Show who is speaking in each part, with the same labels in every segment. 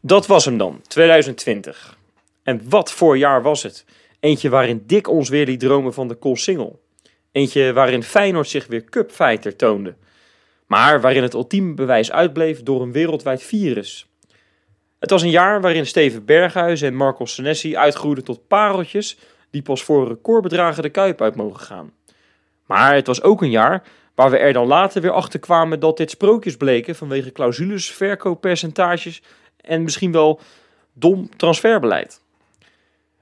Speaker 1: Dat was hem dan, 2020. En wat voor jaar was het? Eentje waarin Dick ons weer die dromen van de Single. Eentje waarin Feyenoord zich weer cupfighter toonde. Maar waarin het ultieme bewijs uitbleef door een wereldwijd virus. Het was een jaar waarin Steven Berghuis en Marco Senesi uitgroeiden tot pareltjes die pas voor recordbedragen de Kuip uit mogen gaan. Maar het was ook een jaar waar we er dan later weer achter kwamen dat dit sprookjes bleken vanwege clausules, verkooppercentages en misschien wel dom transferbeleid.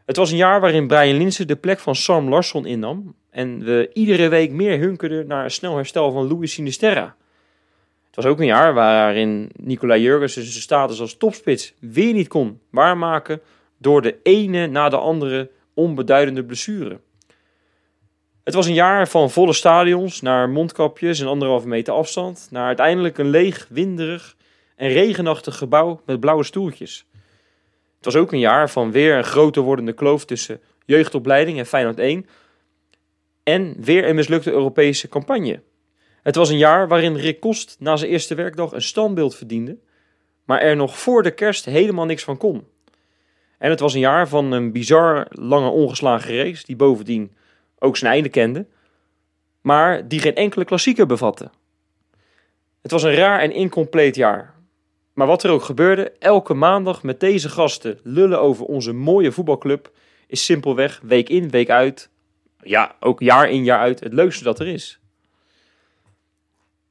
Speaker 1: Het was een jaar waarin Brian Linsen de plek van Sam Larsson innam en we iedere week meer hunkerden naar een snel herstel van Louis Sinisterra. Het was ook een jaar waarin Nicola Jurgensen zijn status als topspits weer niet kon waarmaken door de ene na de andere onbeduidende blessure. Het was een jaar van volle stadions, naar mondkapjes en anderhalve meter afstand, naar uiteindelijk een leeg, winderig en regenachtig gebouw met blauwe stoeltjes. Het was ook een jaar van weer een groter wordende kloof tussen jeugdopleiding en Feyenoord 1 en weer een mislukte Europese campagne. Het was een jaar waarin Rick Kost na zijn eerste werkdag een standbeeld verdiende, maar er nog voor de kerst helemaal niks van kon. En het was een jaar van een bizar lange ongeslagen race, die bovendien ook zijn einde kende, maar die geen enkele klassieker bevatte. Het was een raar en incompleet jaar. Maar wat er ook gebeurde, elke maandag met deze gasten lullen over onze mooie voetbalclub is simpelweg week in, week uit, ja, ook jaar in, jaar uit, het leukste dat er is.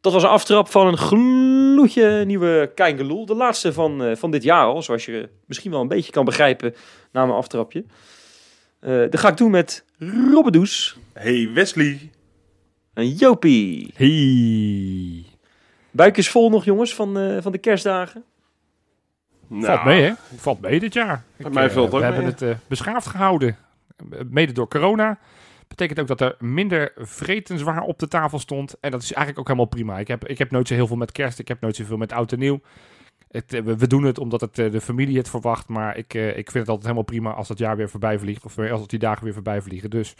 Speaker 1: Dat was een aftrap van een gloedje nieuwe Keingeloel. De laatste van, uh, van dit jaar al, zoals je misschien wel een beetje kan begrijpen na mijn aftrapje. Uh, dat ga ik doen met Robbedoes.
Speaker 2: Hey Wesley.
Speaker 1: En Jopie.
Speaker 3: Hey.
Speaker 1: Buikjes vol nog jongens van, uh, van de kerstdagen?
Speaker 3: Nou, valt mee hè? Valt mee dit jaar.
Speaker 2: Bij mij valt
Speaker 3: we
Speaker 2: ook
Speaker 3: hebben het beschaafd gehouden. Mede door corona. Betekent ook dat er minder vretenswaar op de tafel stond. En dat is eigenlijk ook helemaal prima. Ik heb, ik heb nooit zo heel veel met kerst. Ik heb nooit zoveel met oud en nieuw. Het, we, doen het omdat het, de familie het verwacht. Maar ik, ik vind het altijd helemaal prima als dat jaar weer voorbij vliegt. Of als die dagen weer voorbij vliegen. Dus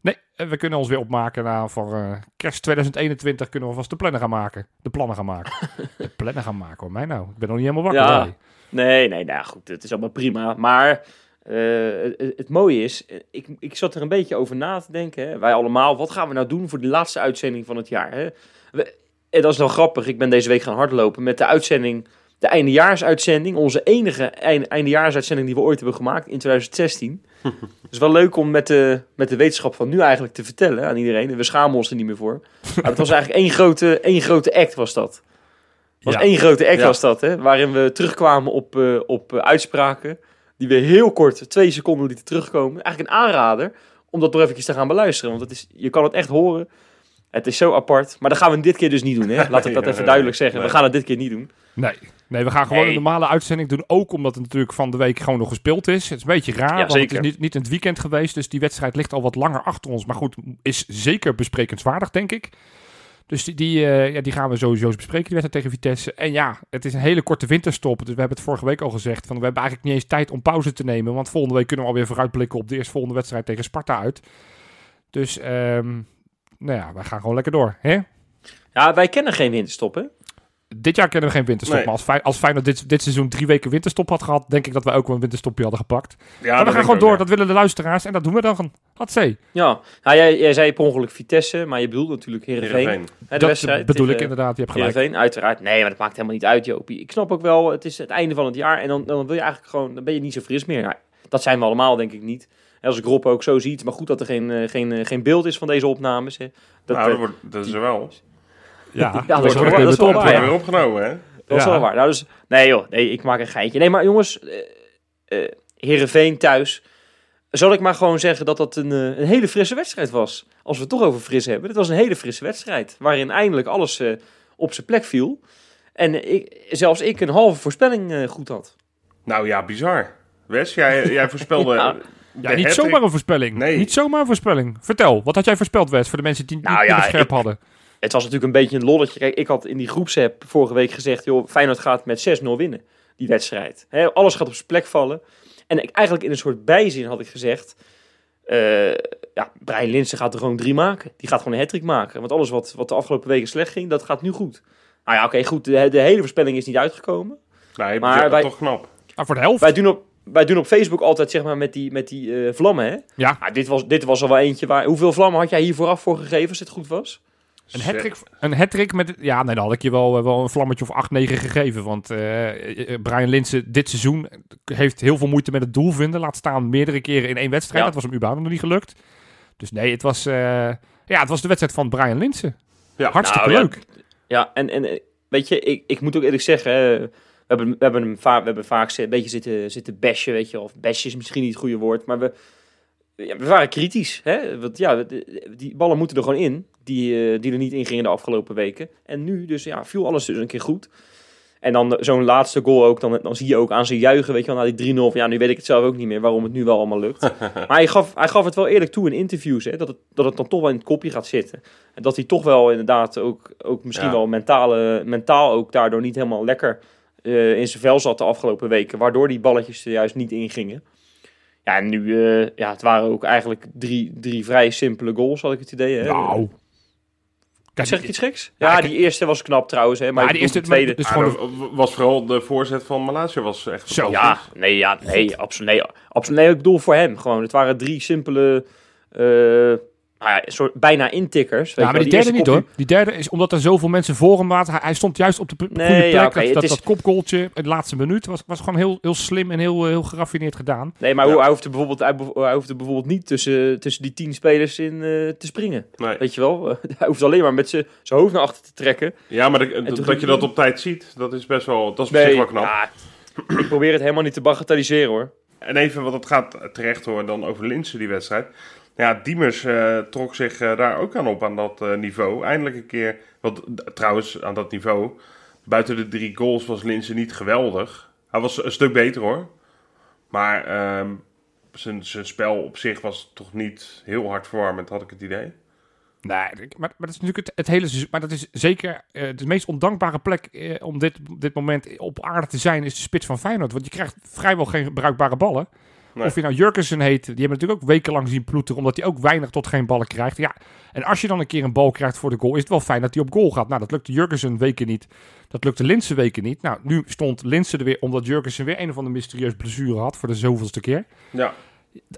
Speaker 3: nee, we kunnen ons weer opmaken. Nou, voor uh, kerst 2021 kunnen we vast de plannen gaan maken. De plannen gaan maken. de plannen gaan maken hoor. Mij nou. Ik ben nog niet helemaal wakker.
Speaker 1: Ja. Nee, nee, nou goed. Het is allemaal prima. Maar uh, het, mooie is, ik, ik zat er een beetje over na te denken. Hè. Wij allemaal, wat gaan we nou doen voor de laatste uitzending van het jaar? Hè? We, en dat is dan grappig. Ik ben deze week gaan hardlopen met de uitzending, de eindejaarsuitzending. Onze enige einde, eindejaarsuitzending die we ooit hebben gemaakt in 2016. Het is wel leuk om met de, met de wetenschap van nu eigenlijk te vertellen aan iedereen. We schamen ons er niet meer voor. Maar het was eigenlijk één grote, één grote act was dat. was één grote act was dat, hè? Waarin we terugkwamen op, uh, op uh, uitspraken die we heel kort, twee seconden lieten terugkomen. Eigenlijk een aanrader om dat nog even te gaan beluisteren. Want het is, je kan het echt horen. Het is zo apart. Maar dat gaan we dit keer dus niet doen. Hè? Laat ik dat even duidelijk zeggen. We gaan het dit keer niet doen.
Speaker 3: Nee, nee we gaan gewoon een normale uitzending doen. Ook omdat het natuurlijk van de week gewoon nog gespeeld is. Het is een beetje raar, ja, want het is niet, niet in het weekend geweest. Dus die wedstrijd ligt al wat langer achter ons. Maar goed, is zeker besprekenswaardig, denk ik. Dus die, die, uh, ja, die gaan we sowieso eens bespreken, die wedstrijd tegen Vitesse. En ja, het is een hele korte winterstop. Dus we hebben het vorige week al gezegd. Van, we hebben eigenlijk niet eens tijd om pauze te nemen. Want volgende week kunnen we alweer vooruitblikken op de eerstvolgende wedstrijd tegen Sparta uit. Dus, um, nou ja, wij gaan gewoon lekker door. Hè?
Speaker 1: Ja, wij kennen geen winterstop, hè?
Speaker 3: dit jaar kennen we geen winterstop. Nee. Maar als, als Feyenoord dit, dit seizoen drie weken winterstop had gehad, denk ik dat wij ook wel een winterstopje hadden gepakt. Ja, maar we gaan gewoon door. Dat willen de luisteraars en dat doen we dan. Had ze.
Speaker 1: Ja, nou, jij, jij zei per ongeluk Vitesse, maar je bedoelt natuurlijk Heerenveen. Heerenveen.
Speaker 3: Hè, de dat bedoel ik inderdaad. Je hebt gelijk.
Speaker 1: Heerenveen, uiteraard. Nee, maar dat maakt helemaal niet uit, Jopie. Ik snap ook wel, het is het einde van het jaar en dan, dan wil je eigenlijk gewoon, dan ben je niet zo fris meer. Dat zijn we allemaal, denk ik niet. En als ik Rob ook zo ziet, maar goed dat er geen, geen, geen beeld is van deze opnames. Hè.
Speaker 2: Dat, nou, dat, wordt, dat is er wel.
Speaker 3: Ja,
Speaker 1: ja dat, wordt dat is wel waar.
Speaker 2: weer opgenomen, hè?
Speaker 1: Dat is wel waar. Nou, dus, nee joh, nee, ik maak een geintje. Nee, maar jongens, uh, uh, Heerenveen thuis. Zal ik maar gewoon zeggen dat dat een, uh, een hele frisse wedstrijd was. Als we het toch over fris hebben. Het was een hele frisse wedstrijd. Waarin eindelijk alles uh, op zijn plek viel. En ik, zelfs ik een halve voorspelling uh, goed had.
Speaker 2: Nou ja, bizar. Wes, jij, jij voorspelde... ja.
Speaker 3: Ja, niet zomaar een voorspelling. Nee. Niet zomaar een voorspelling. Vertel, wat had jij voorspeld, Wes, voor de mensen die nou, niet ja, scherp ik, hadden?
Speaker 1: het was natuurlijk een beetje een lolletje. Kijk, ik had in die groepsapp vorige week gezegd, joh, Feyenoord gaat met 6-0 winnen, die wedstrijd. He, alles gaat op zijn plek vallen. En ik, eigenlijk in een soort bijzin had ik gezegd, uh, ja, Brian Linsen gaat er gewoon drie maken. Die gaat gewoon een hattrick maken. Want alles wat, wat de afgelopen weken slecht ging, dat gaat nu goed. Nou ja, oké, goed, de, de, hele voorspelling is niet uitgekomen.
Speaker 2: Nee,
Speaker 1: Maar wij-
Speaker 2: toch knap.
Speaker 3: Maar voor de helft.
Speaker 1: Wij doen op, wij doen op Facebook altijd zeg maar met die, met die eh, vlammen, hè?
Speaker 3: Ja,
Speaker 1: Maar dit was, dit was al wel eentje waar... Hoeveel vlammen had jij hier vooraf voor gegeven, als het goed was?
Speaker 3: een hat-trick, een hat met... Ja, nee, dan had ik je wel, eh, wel een vlammetje of 8, 9 gegeven. Want eh, Brian Linsen dit seizoen heeft heel veel moeite met het doel vinden. Laat staan meerdere keren in één wedstrijd.
Speaker 1: Ja.
Speaker 3: Dat was hem überhaupt nog niet gelukt. Dus nee, het was, eh, ja, het was de wedstrijd van Brian Linsen.
Speaker 2: Ja.
Speaker 3: Hartstikke
Speaker 1: Nou, ja.
Speaker 3: leuk.
Speaker 1: Ja, en, en eh, weet je, ik, ik moet ook eerlijk zeggen... hebben, we hebben hem vaak, we hebben vaak een beetje zitten, zitten bashen, weet je. Of bashen is misschien niet het goede woord, maar we... Ja, we waren kritisch, hè? Want ja, die ballen moeten er gewoon in, die, eh, die er niet in gingen de afgelopen weken. En nu, dus ja, viel alles dus een keer goed. En dan zo'n laatste goal ook, dan, dan zie je ook aan zijn juichen, weet je wel, na die 3-0. van, Ja, nu weet ik het zelf ook niet meer waarom het nu wel allemaal lukt. maar hij gaf, hij gaf het wel eerlijk toe in interviews, hè, dat, het, dat het dan toch wel in het kopje gaat zitten. En dat hij toch wel inderdaad ook, ook misschien
Speaker 2: Ja.
Speaker 1: wel mentale, mentaal ook daardoor niet helemaal lekker eh, in zijn vel zat de afgelopen weken. Waardoor die balletjes er juist niet ingingen. Ja, en nu, eh, ja, het waren ook eigenlijk drie, drie vrij simpele goals, had ik het idee. Hè?
Speaker 3: Nou. Kijk,
Speaker 1: Zeg ik iets geks?
Speaker 3: Ja,
Speaker 1: die eerste was knap trouwens, hè, maar
Speaker 3: Ja, die eerste-
Speaker 1: de tweede.
Speaker 3: Dus
Speaker 2: Ah,
Speaker 3: gewoon
Speaker 2: was vooral de voorzet van Malaysia was echt
Speaker 3: Zo.
Speaker 1: Ja, nee, ja, nee, absoluut. Nee, absoluut. Nee, ik bedoel voor hem gewoon. Het waren drie simpele, eh, nou ja, soort bijna intikkers. Weet
Speaker 3: Ja, maar
Speaker 1: wel.
Speaker 3: die derde niet hoor. Die derde is omdat er zoveel mensen voor hem waren. Hij, hij stond juist op de
Speaker 1: Nee,
Speaker 3: goede
Speaker 1: ja,
Speaker 3: plek.
Speaker 1: oké,
Speaker 3: dat,
Speaker 1: het
Speaker 3: dat,
Speaker 1: is-
Speaker 3: dat kopgoaltje in de laatste minuut was, was gewoon heel, heel slim en heel, heel geraffineerd gedaan.
Speaker 1: Nee, maar
Speaker 2: Ja.
Speaker 1: hoe, hij, hoefde bijvoorbeeld, hij, hij hoefde bijvoorbeeld niet tussen, tussen die tien spelers in eh, te springen.
Speaker 2: Nee.
Speaker 1: Weet je wel? hij hoeft alleen maar met zijn zijn hoofd naar achter te trekken.
Speaker 2: Ja, maar de-
Speaker 1: toen
Speaker 2: dat
Speaker 1: ging
Speaker 2: je dat op tijd ziet, dat is best wel, dat is op zich wel knap.
Speaker 1: ja, ik probeer het helemaal niet te bagatelliseren hoor.
Speaker 2: En even, want het gaat terecht hoor, dan over Linsen die wedstrijd. Ja, Diemers eh, trok zich eh, daar ook aan op aan dat eh, niveau. Eindelijk een keer, want trouwens aan dat niveau, buiten de drie goals was Linsen niet geweldig. Hij was een stuk beter hoor. Maar ehm, zijn, zijn spel op zich was toch niet heel hard verwarmend, had ik het idee.
Speaker 3: Nee, maar, maar dat is natuurlijk het, hele. Maar dat is zeker de meest ondankbare plek om dit, dit moment op aarde te zijn, is de spits van Feyenoord. Want je krijgt vrijwel geen bruikbare ballen.
Speaker 2: Nee.
Speaker 3: Of je nou Jurkensen heet, die hebben natuurlijk ook wekenlang zien ploeteren, omdat hij ook weinig tot geen ballen krijgt. Ja, en als je dan een keer een bal krijgt voor de goal, is het wel fijn dat hij op goal gaat. Nou, dat lukte Jurkensen weken niet. Dat lukte Linsen weken niet. Nou, nu stond Linsen er weer, omdat Jurkensen weer een of andere mysterieuze blessure had voor de zoveelste keer.
Speaker 2: Ja,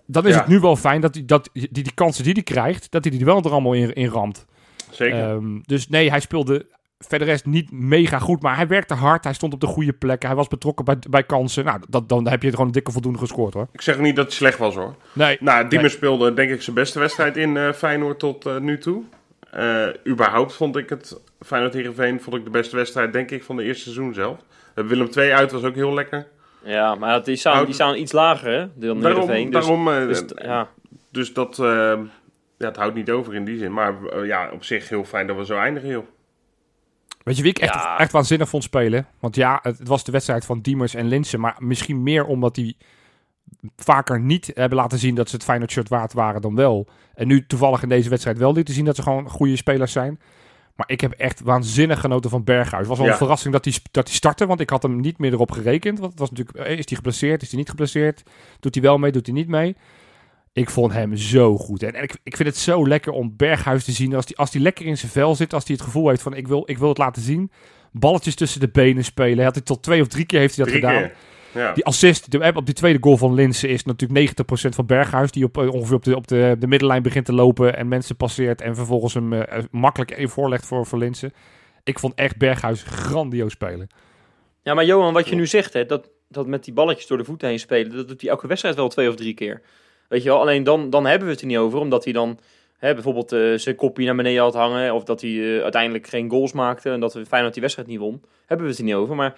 Speaker 3: Dan is
Speaker 2: Ja.
Speaker 3: het nu wel fijn dat hij dat, die, die kansen die hij krijgt, dat hij die er wel er allemaal in, in ramt.
Speaker 2: zeker.
Speaker 3: Ehm, dus nee, hij speelde verder rest niet mega goed, maar hij werkte hard. Hij stond op de goede plek. Hij was betrokken bij, bij kansen. Nou, dat, dan heb je er gewoon een dikke voldoende gescoord hoor.
Speaker 2: ik zeg niet dat hij slecht was hoor.
Speaker 3: Nee,
Speaker 2: Nou, Diemers speelde denk ik zijn beste wedstrijd in eh, Feyenoord tot eh, nu toe. Eh, überhaupt vond ik het, Feyenoord Heerenveen vond ik de beste wedstrijd denk ik van de eerste seizoen zelf. Willem II uit was ook heel lekker.
Speaker 1: Ja, maar die staan, die staan iets lager hè, dan
Speaker 2: Daarom,
Speaker 1: Heerenveen. Dus,
Speaker 2: daarom
Speaker 1: dus, ja.
Speaker 2: dus dat, eh, ja, het houdt niet over in die zin. Maar ja, op zich heel fijn dat we zo eindigen, joh.
Speaker 3: Weet je wie ik echt,
Speaker 1: Ja.
Speaker 3: echt waanzinnig vond spelen? Want ja, het, het was de wedstrijd van Diemers en Linsen. Maar misschien meer omdat die vaker niet hebben laten zien dat ze het Feyenoord shirt waard waren dan wel. En nu toevallig in deze wedstrijd wel lieten zien dat ze gewoon goede spelers zijn. Maar ik heb echt waanzinnig genoten van Berghuis. Het was wel
Speaker 2: Ja.
Speaker 3: een verrassing dat hij, dat hij startte, want ik had hem niet meer erop gerekend. Want het was natuurlijk, eh, is hij geblesseerd, is hij niet geblesseerd? Doet hij wel mee, doet hij niet mee? Ik vond hem zo goed. En ik, ik vind het zo lekker om Berghuis te zien. Als hij als die lekker in zijn vel zit, als hij het gevoel heeft van ik wil, ik wil het laten zien. Balletjes tussen de benen spelen. Had hij tot twee of drie keer heeft hij dat
Speaker 2: Drie
Speaker 3: gedaan.
Speaker 2: Ja.
Speaker 3: Die assist de, op die tweede goal van Linsen is natuurlijk 90% van Berghuis. Die op, eh, ongeveer op, de, op de, de middenlijn begint te lopen en mensen passeert. En vervolgens hem eh, makkelijk even voorlegt voor, voor Linsen. Ik vond echt Berghuis grandioos spelen.
Speaker 1: ja, maar Johan, wat je nu zegt, hè, dat, dat met die balletjes door de voeten heen spelen, dat doet hij elke wedstrijd wel twee of drie keer. Weet je wel, alleen dan, dan hebben we het er niet over, omdat hij dan hè, bijvoorbeeld eh, zijn kopje naar beneden had hangen, of dat hij eh, uiteindelijk geen goals maakte en dat we Feyenoord die wedstrijd niet won. Hebben we het er niet over, maar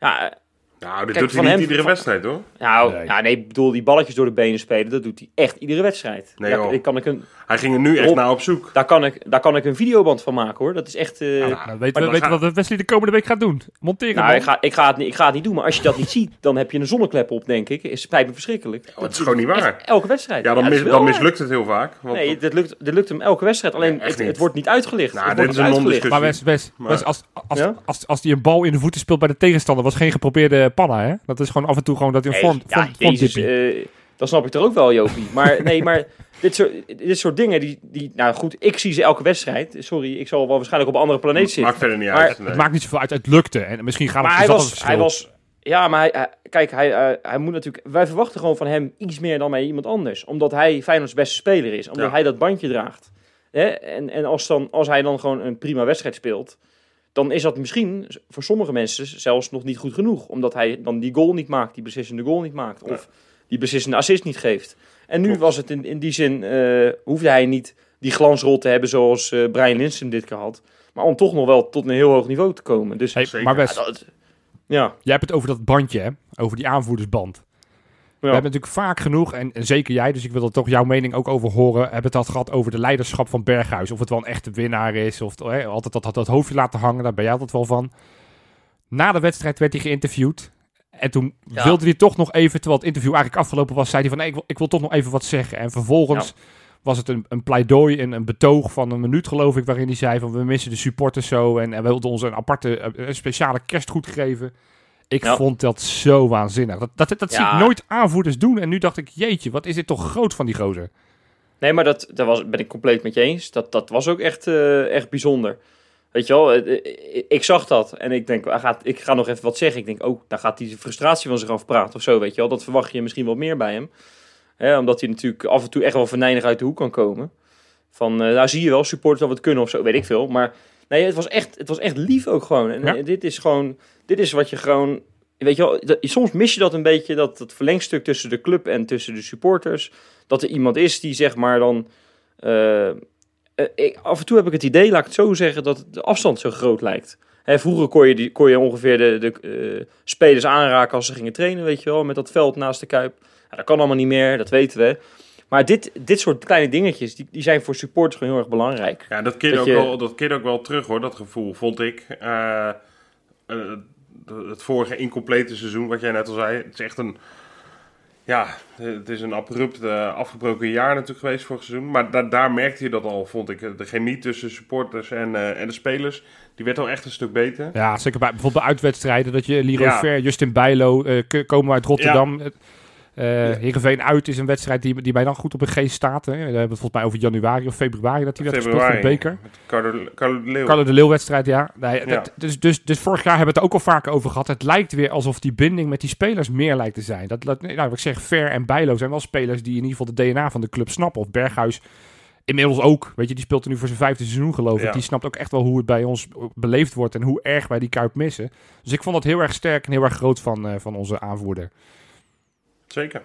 Speaker 1: ja,
Speaker 2: Nou, dit
Speaker 1: Kijk,
Speaker 2: doet hij niet
Speaker 1: hem-
Speaker 2: iedere
Speaker 1: van-
Speaker 2: wedstrijd, hoor.
Speaker 1: nou,
Speaker 3: Nee.
Speaker 1: ja, nee, ik bedoel, die balletjes door de benen spelen, dat doet hij echt iedere wedstrijd.
Speaker 2: Nee,
Speaker 1: daar, ik kan ik een,
Speaker 2: Hij ging er nu echt naar op zoek.
Speaker 1: daar, kan ik, daar kan ik een videoband van maken hoor. Dat is echt. eh,
Speaker 3: Nou,
Speaker 2: maar
Speaker 3: we, weten we
Speaker 2: ga-
Speaker 3: wat Wesley de komende week gaat doen. Monteren
Speaker 1: nou, ik ga, ik, ga het, niet- ik ga het niet doen, maar als je dat niet ziet, dan heb je een zonneklep op, denk ik. Is spijt me verschrikkelijk.
Speaker 2: het is gewoon niet waar.
Speaker 1: Elke wedstrijd.
Speaker 2: Ja, dan,
Speaker 1: dat
Speaker 2: mis- mislukt het heel vaak. Want
Speaker 1: Nee, dit lukt, dit lukt hem elke wedstrijd. Alleen het, wordt niet uitgelicht.
Speaker 2: Nou, dit
Speaker 1: wordt
Speaker 2: is
Speaker 1: niet
Speaker 2: een
Speaker 1: uitgelicht.
Speaker 2: non-discussie.
Speaker 3: Maar Wes,
Speaker 1: Ja?
Speaker 3: als hij een bal in de voeten speelt bij de tegenstander, was geen geprobeerde panna, hè? Dat is gewoon af en toe gewoon dat hij een vorm, dippie.
Speaker 1: eh, dan snap ik er ook wel, Jopie. Maar nee, maar dit soort, dit soort dingen, die, die, nou goed, ik zie ze elke wedstrijd. Sorry, ik zal wel waarschijnlijk op een andere planeet zitten.
Speaker 2: maakt verder niet
Speaker 1: Maar-
Speaker 2: uit. nee.
Speaker 3: Het maakt niet zoveel uit, het lukte. En misschien gaat het
Speaker 1: Maar
Speaker 3: is
Speaker 1: hij
Speaker 3: dat
Speaker 1: was,
Speaker 3: verschil.
Speaker 1: hij was, Ja, maar hij, hij- kijk, hij, hij, hij moet natuurlijk... Wij verwachten gewoon van hem iets meer dan bij iemand anders. Omdat hij Feyenoord's beste speler is. Omdat
Speaker 2: Ja.
Speaker 1: hij dat bandje draagt. Hè? En, en als, dan, als hij dan gewoon een prima wedstrijd speelt... dan is dat misschien voor sommige mensen zelfs nog niet goed genoeg. Omdat hij dan die goal niet maakt, die beslissende goal niet maakt. Of die beslissende assist niet geeft. En nu
Speaker 2: Klopt.
Speaker 1: was het in, in die zin... eh, hoefde hij niet die glansrol te hebben zoals eh Brian Linsen dit keer had. Maar om toch nog wel tot een heel hoog niveau te komen. Dus
Speaker 3: Hey, maar
Speaker 1: ja,
Speaker 3: Wes,
Speaker 1: dat- ja,
Speaker 3: jij hebt het over dat bandje, hè? Over die aanvoerdersband. We hebben natuurlijk vaak genoeg, en, en zeker jij, dus ik wil er toch jouw mening ook over horen. Hebben het dat gehad over de leiderschap van Berghuis. Of het wel een echte winnaar is. Of hè, altijd dat, dat, dat hoofdje laten hangen, daar ben jij altijd wel van. Na de wedstrijd werd hij geïnterviewd. En toen
Speaker 1: Ja.
Speaker 3: wilde hij toch nog even, terwijl het interview eigenlijk afgelopen was, zei hij van nee, ik wil, ik wil toch nog even wat zeggen. En vervolgens was het een, een pleidooi, een, een betoog van een minuut geloof ik, waarin hij zei van we missen de supporters zo. En, en we wilden ons een aparte, eh, een speciale kerstgoed geven. Ik
Speaker 1: Ja.
Speaker 3: vond dat zo waanzinnig. Dat, dat, dat zie ik nooit aanvoerders doen. En nu dacht ik, jeetje, wat is dit toch groot van die gozer.
Speaker 1: Nee, maar dat, dat was, ben ik compleet met je eens. Dat, dat was ook echt, eh, echt bijzonder. Weet je wel, eh, eh, ik zag dat en ik denk, hij gaat, ik ga nog even wat zeggen. Ik denk, oh, daar gaat hij de frustratie van zich afpraten of zo, weet je wel. Dat verwacht je misschien wat meer bij hem. Hè, omdat hij natuurlijk af en toe echt wel venijnig uit de hoek kan komen. Van, nou zie je wel, supporters dat we het kunnen of zo, weet ik veel. Maar nee, het was echt, het was echt lief ook gewoon. En
Speaker 3: Ja.
Speaker 1: eh, dit is gewoon, dit is wat je gewoon... Weet je wel, dat- soms mis je dat een beetje, dat, dat verlengstuk tussen de club en tussen de supporters. Dat er iemand is die zeg maar dan... eh, eh, ik, af en toe heb ik het idee, laat ik het zo zeggen, dat de afstand zo groot lijkt. Hè, vroeger kon je, die, kon je ongeveer de, de spelers aanraken als ze gingen trainen, weet je wel, met dat veld naast de Kuip. Ja, dat kan allemaal niet meer, dat weten we. Maar dit, dit soort kleine dingetjes, die, die zijn voor supporters gewoon heel erg belangrijk.
Speaker 2: Ja, dat keerde,
Speaker 1: Dat
Speaker 2: ook,
Speaker 1: je-
Speaker 2: wel, dat keerde ook wel terug hoor, dat gevoel, vond ik. Eh, eh, het vorige incomplete seizoen, wat jij net al zei, het is echt een... Ja, het is een abrupt eh, afgebroken jaar natuurlijk geweest vorig seizoen. Maar da daar merkte je dat al, vond ik. De chemie tussen supporters en, eh, en de spelers, die werd al echt een stuk beter.
Speaker 3: Ja, zeker bij bijvoorbeeld bij uitwedstrijden. Dat je Liro
Speaker 2: Ja.
Speaker 3: Ver, Justin Bijlo, eh, komen uit Rotterdam. Heerenveen uit is een wedstrijd die, die mij dan goed op een geest staat. Hè. We hebben het volgens mij over januari of februari dat die werd gespeeld voor de beker.
Speaker 2: Met Carlo, Carlo de Leeuw.
Speaker 3: Carlo de Leeuw wedstrijd, ja. Nee,
Speaker 2: Ja.
Speaker 3: dat- dus, dus, dus vorig jaar hebben we het ook al vaker over gehad. Het lijkt weer alsof die binding met die spelers meer lijkt te zijn. Dat, dat, nou, wat ik zeg, Ver en Bijlo zijn wel spelers die in ieder geval de DNA van de club snappen. Of Berghuis inmiddels ook. Weet je, die speelt er nu voor zijn vijfde seizoen geloof ik.
Speaker 2: Ja.
Speaker 3: Die snapt ook echt wel hoe het bij ons beleefd wordt en hoe erg wij die Kuip missen. Dus ik vond dat heel erg sterk en heel erg groot van, eh, van onze aanvoerder.
Speaker 2: Zeker.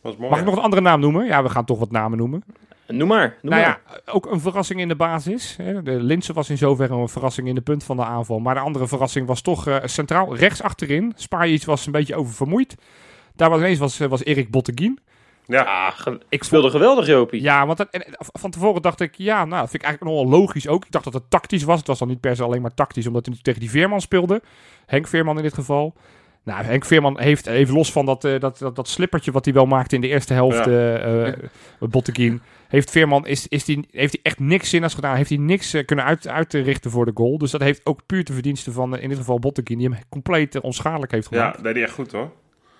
Speaker 2: Was mooi.
Speaker 3: Mag ik nog een andere naam noemen? Ja, we gaan toch wat namen noemen.
Speaker 1: Noem maar, noem
Speaker 3: nou
Speaker 1: maar.
Speaker 3: ja, ook een verrassing in de basis. Hè. De Linse was in zoverre een verrassing in de punt van de aanval. Maar de andere verrassing was toch eh, centraal rechts achterin. Spajic was een beetje oververmoeid. Daar was ineens was, eh, was Erik Botteguin.
Speaker 2: Ja,
Speaker 1: ge-
Speaker 3: Ik
Speaker 1: speelde geweldig, Jopie.
Speaker 3: Ja, want dat, en, en van tevoren dacht ik, ja, nou, dat vind ik eigenlijk nog wel logisch ook. Ik dacht dat het tactisch was. Het was dan niet per se alleen maar tactisch, omdat hij tegen die Veerman speelde. Henk Veerman in dit geval. Nou, Henk Veerman heeft, even los van dat, eh, dat, dat, dat slippertje wat hij wel maakte in de eerste helft,
Speaker 2: Ja.
Speaker 3: eh eh, Botteguin, heeft Veerman is, is die, heeft hij echt niks zinnigs gedaan. Heeft hij niks kunnen uit, uitrichten voor de goal. Dus dat heeft ook puur de verdiensten van, in dit geval Botteguin, die hem compleet onschadelijk heeft
Speaker 2: ja,
Speaker 3: gemaakt.
Speaker 2: dat deed hij echt goed hoor.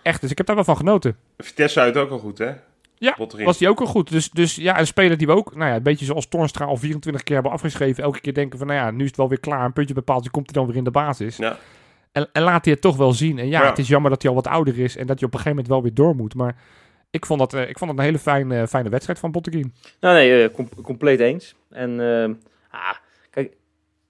Speaker 3: Echt, dus ik heb daar wel van genoten.
Speaker 2: Vitesse uit ook al goed hè?
Speaker 3: Ja,
Speaker 2: Botterin.
Speaker 3: was die ook al goed. Dus, dus ja, een speler die we ook, nou ja, een beetje zoals Toornstra al 24 keer hebben afgeschreven. Elke keer denken van, nou ja, nu is het wel weer klaar. Een puntje bepaald, dan komt hij dan weer in de basis.
Speaker 2: Ja.
Speaker 3: En, en laat hij het toch wel zien. En ja,
Speaker 2: Ja.
Speaker 3: het is jammer dat hij al wat ouder is en dat hij op een gegeven moment wel weer door moet. Maar ik vond dat, eh, ik vond dat een hele fijne, fijne wedstrijd van Botteguin.
Speaker 1: Nou nee, eh, com- compleet eens. En eh, ah, kijk,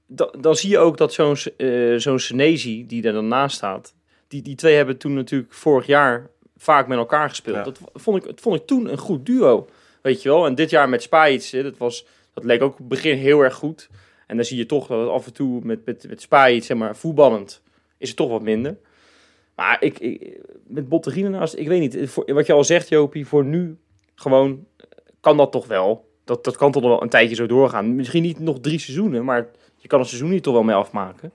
Speaker 1: da- dan zie je ook dat zo'n eh zo'n Senezi die er dan naast staat, die, die twee hebben toen natuurlijk vorig jaar vaak met elkaar gespeeld.
Speaker 2: Ja.
Speaker 1: Dat vond ik, dat vond ik toen een goed duo, weet je wel. En dit jaar met hè, dat, was, dat leek ook op het begin heel erg goed. En dan zie je toch dat het af en toe met, met, met zeg maar, voetballend, is het toch wat minder. Maar ik, ik met Bottegien ernaast, ik weet niet, voor, wat je al zegt Jopie, voor nu gewoon kan dat toch wel. Dat, dat kan toch wel een tijdje zo doorgaan. Misschien niet nog drie seizoenen, maar je kan een seizoen niet toch wel mee afmaken.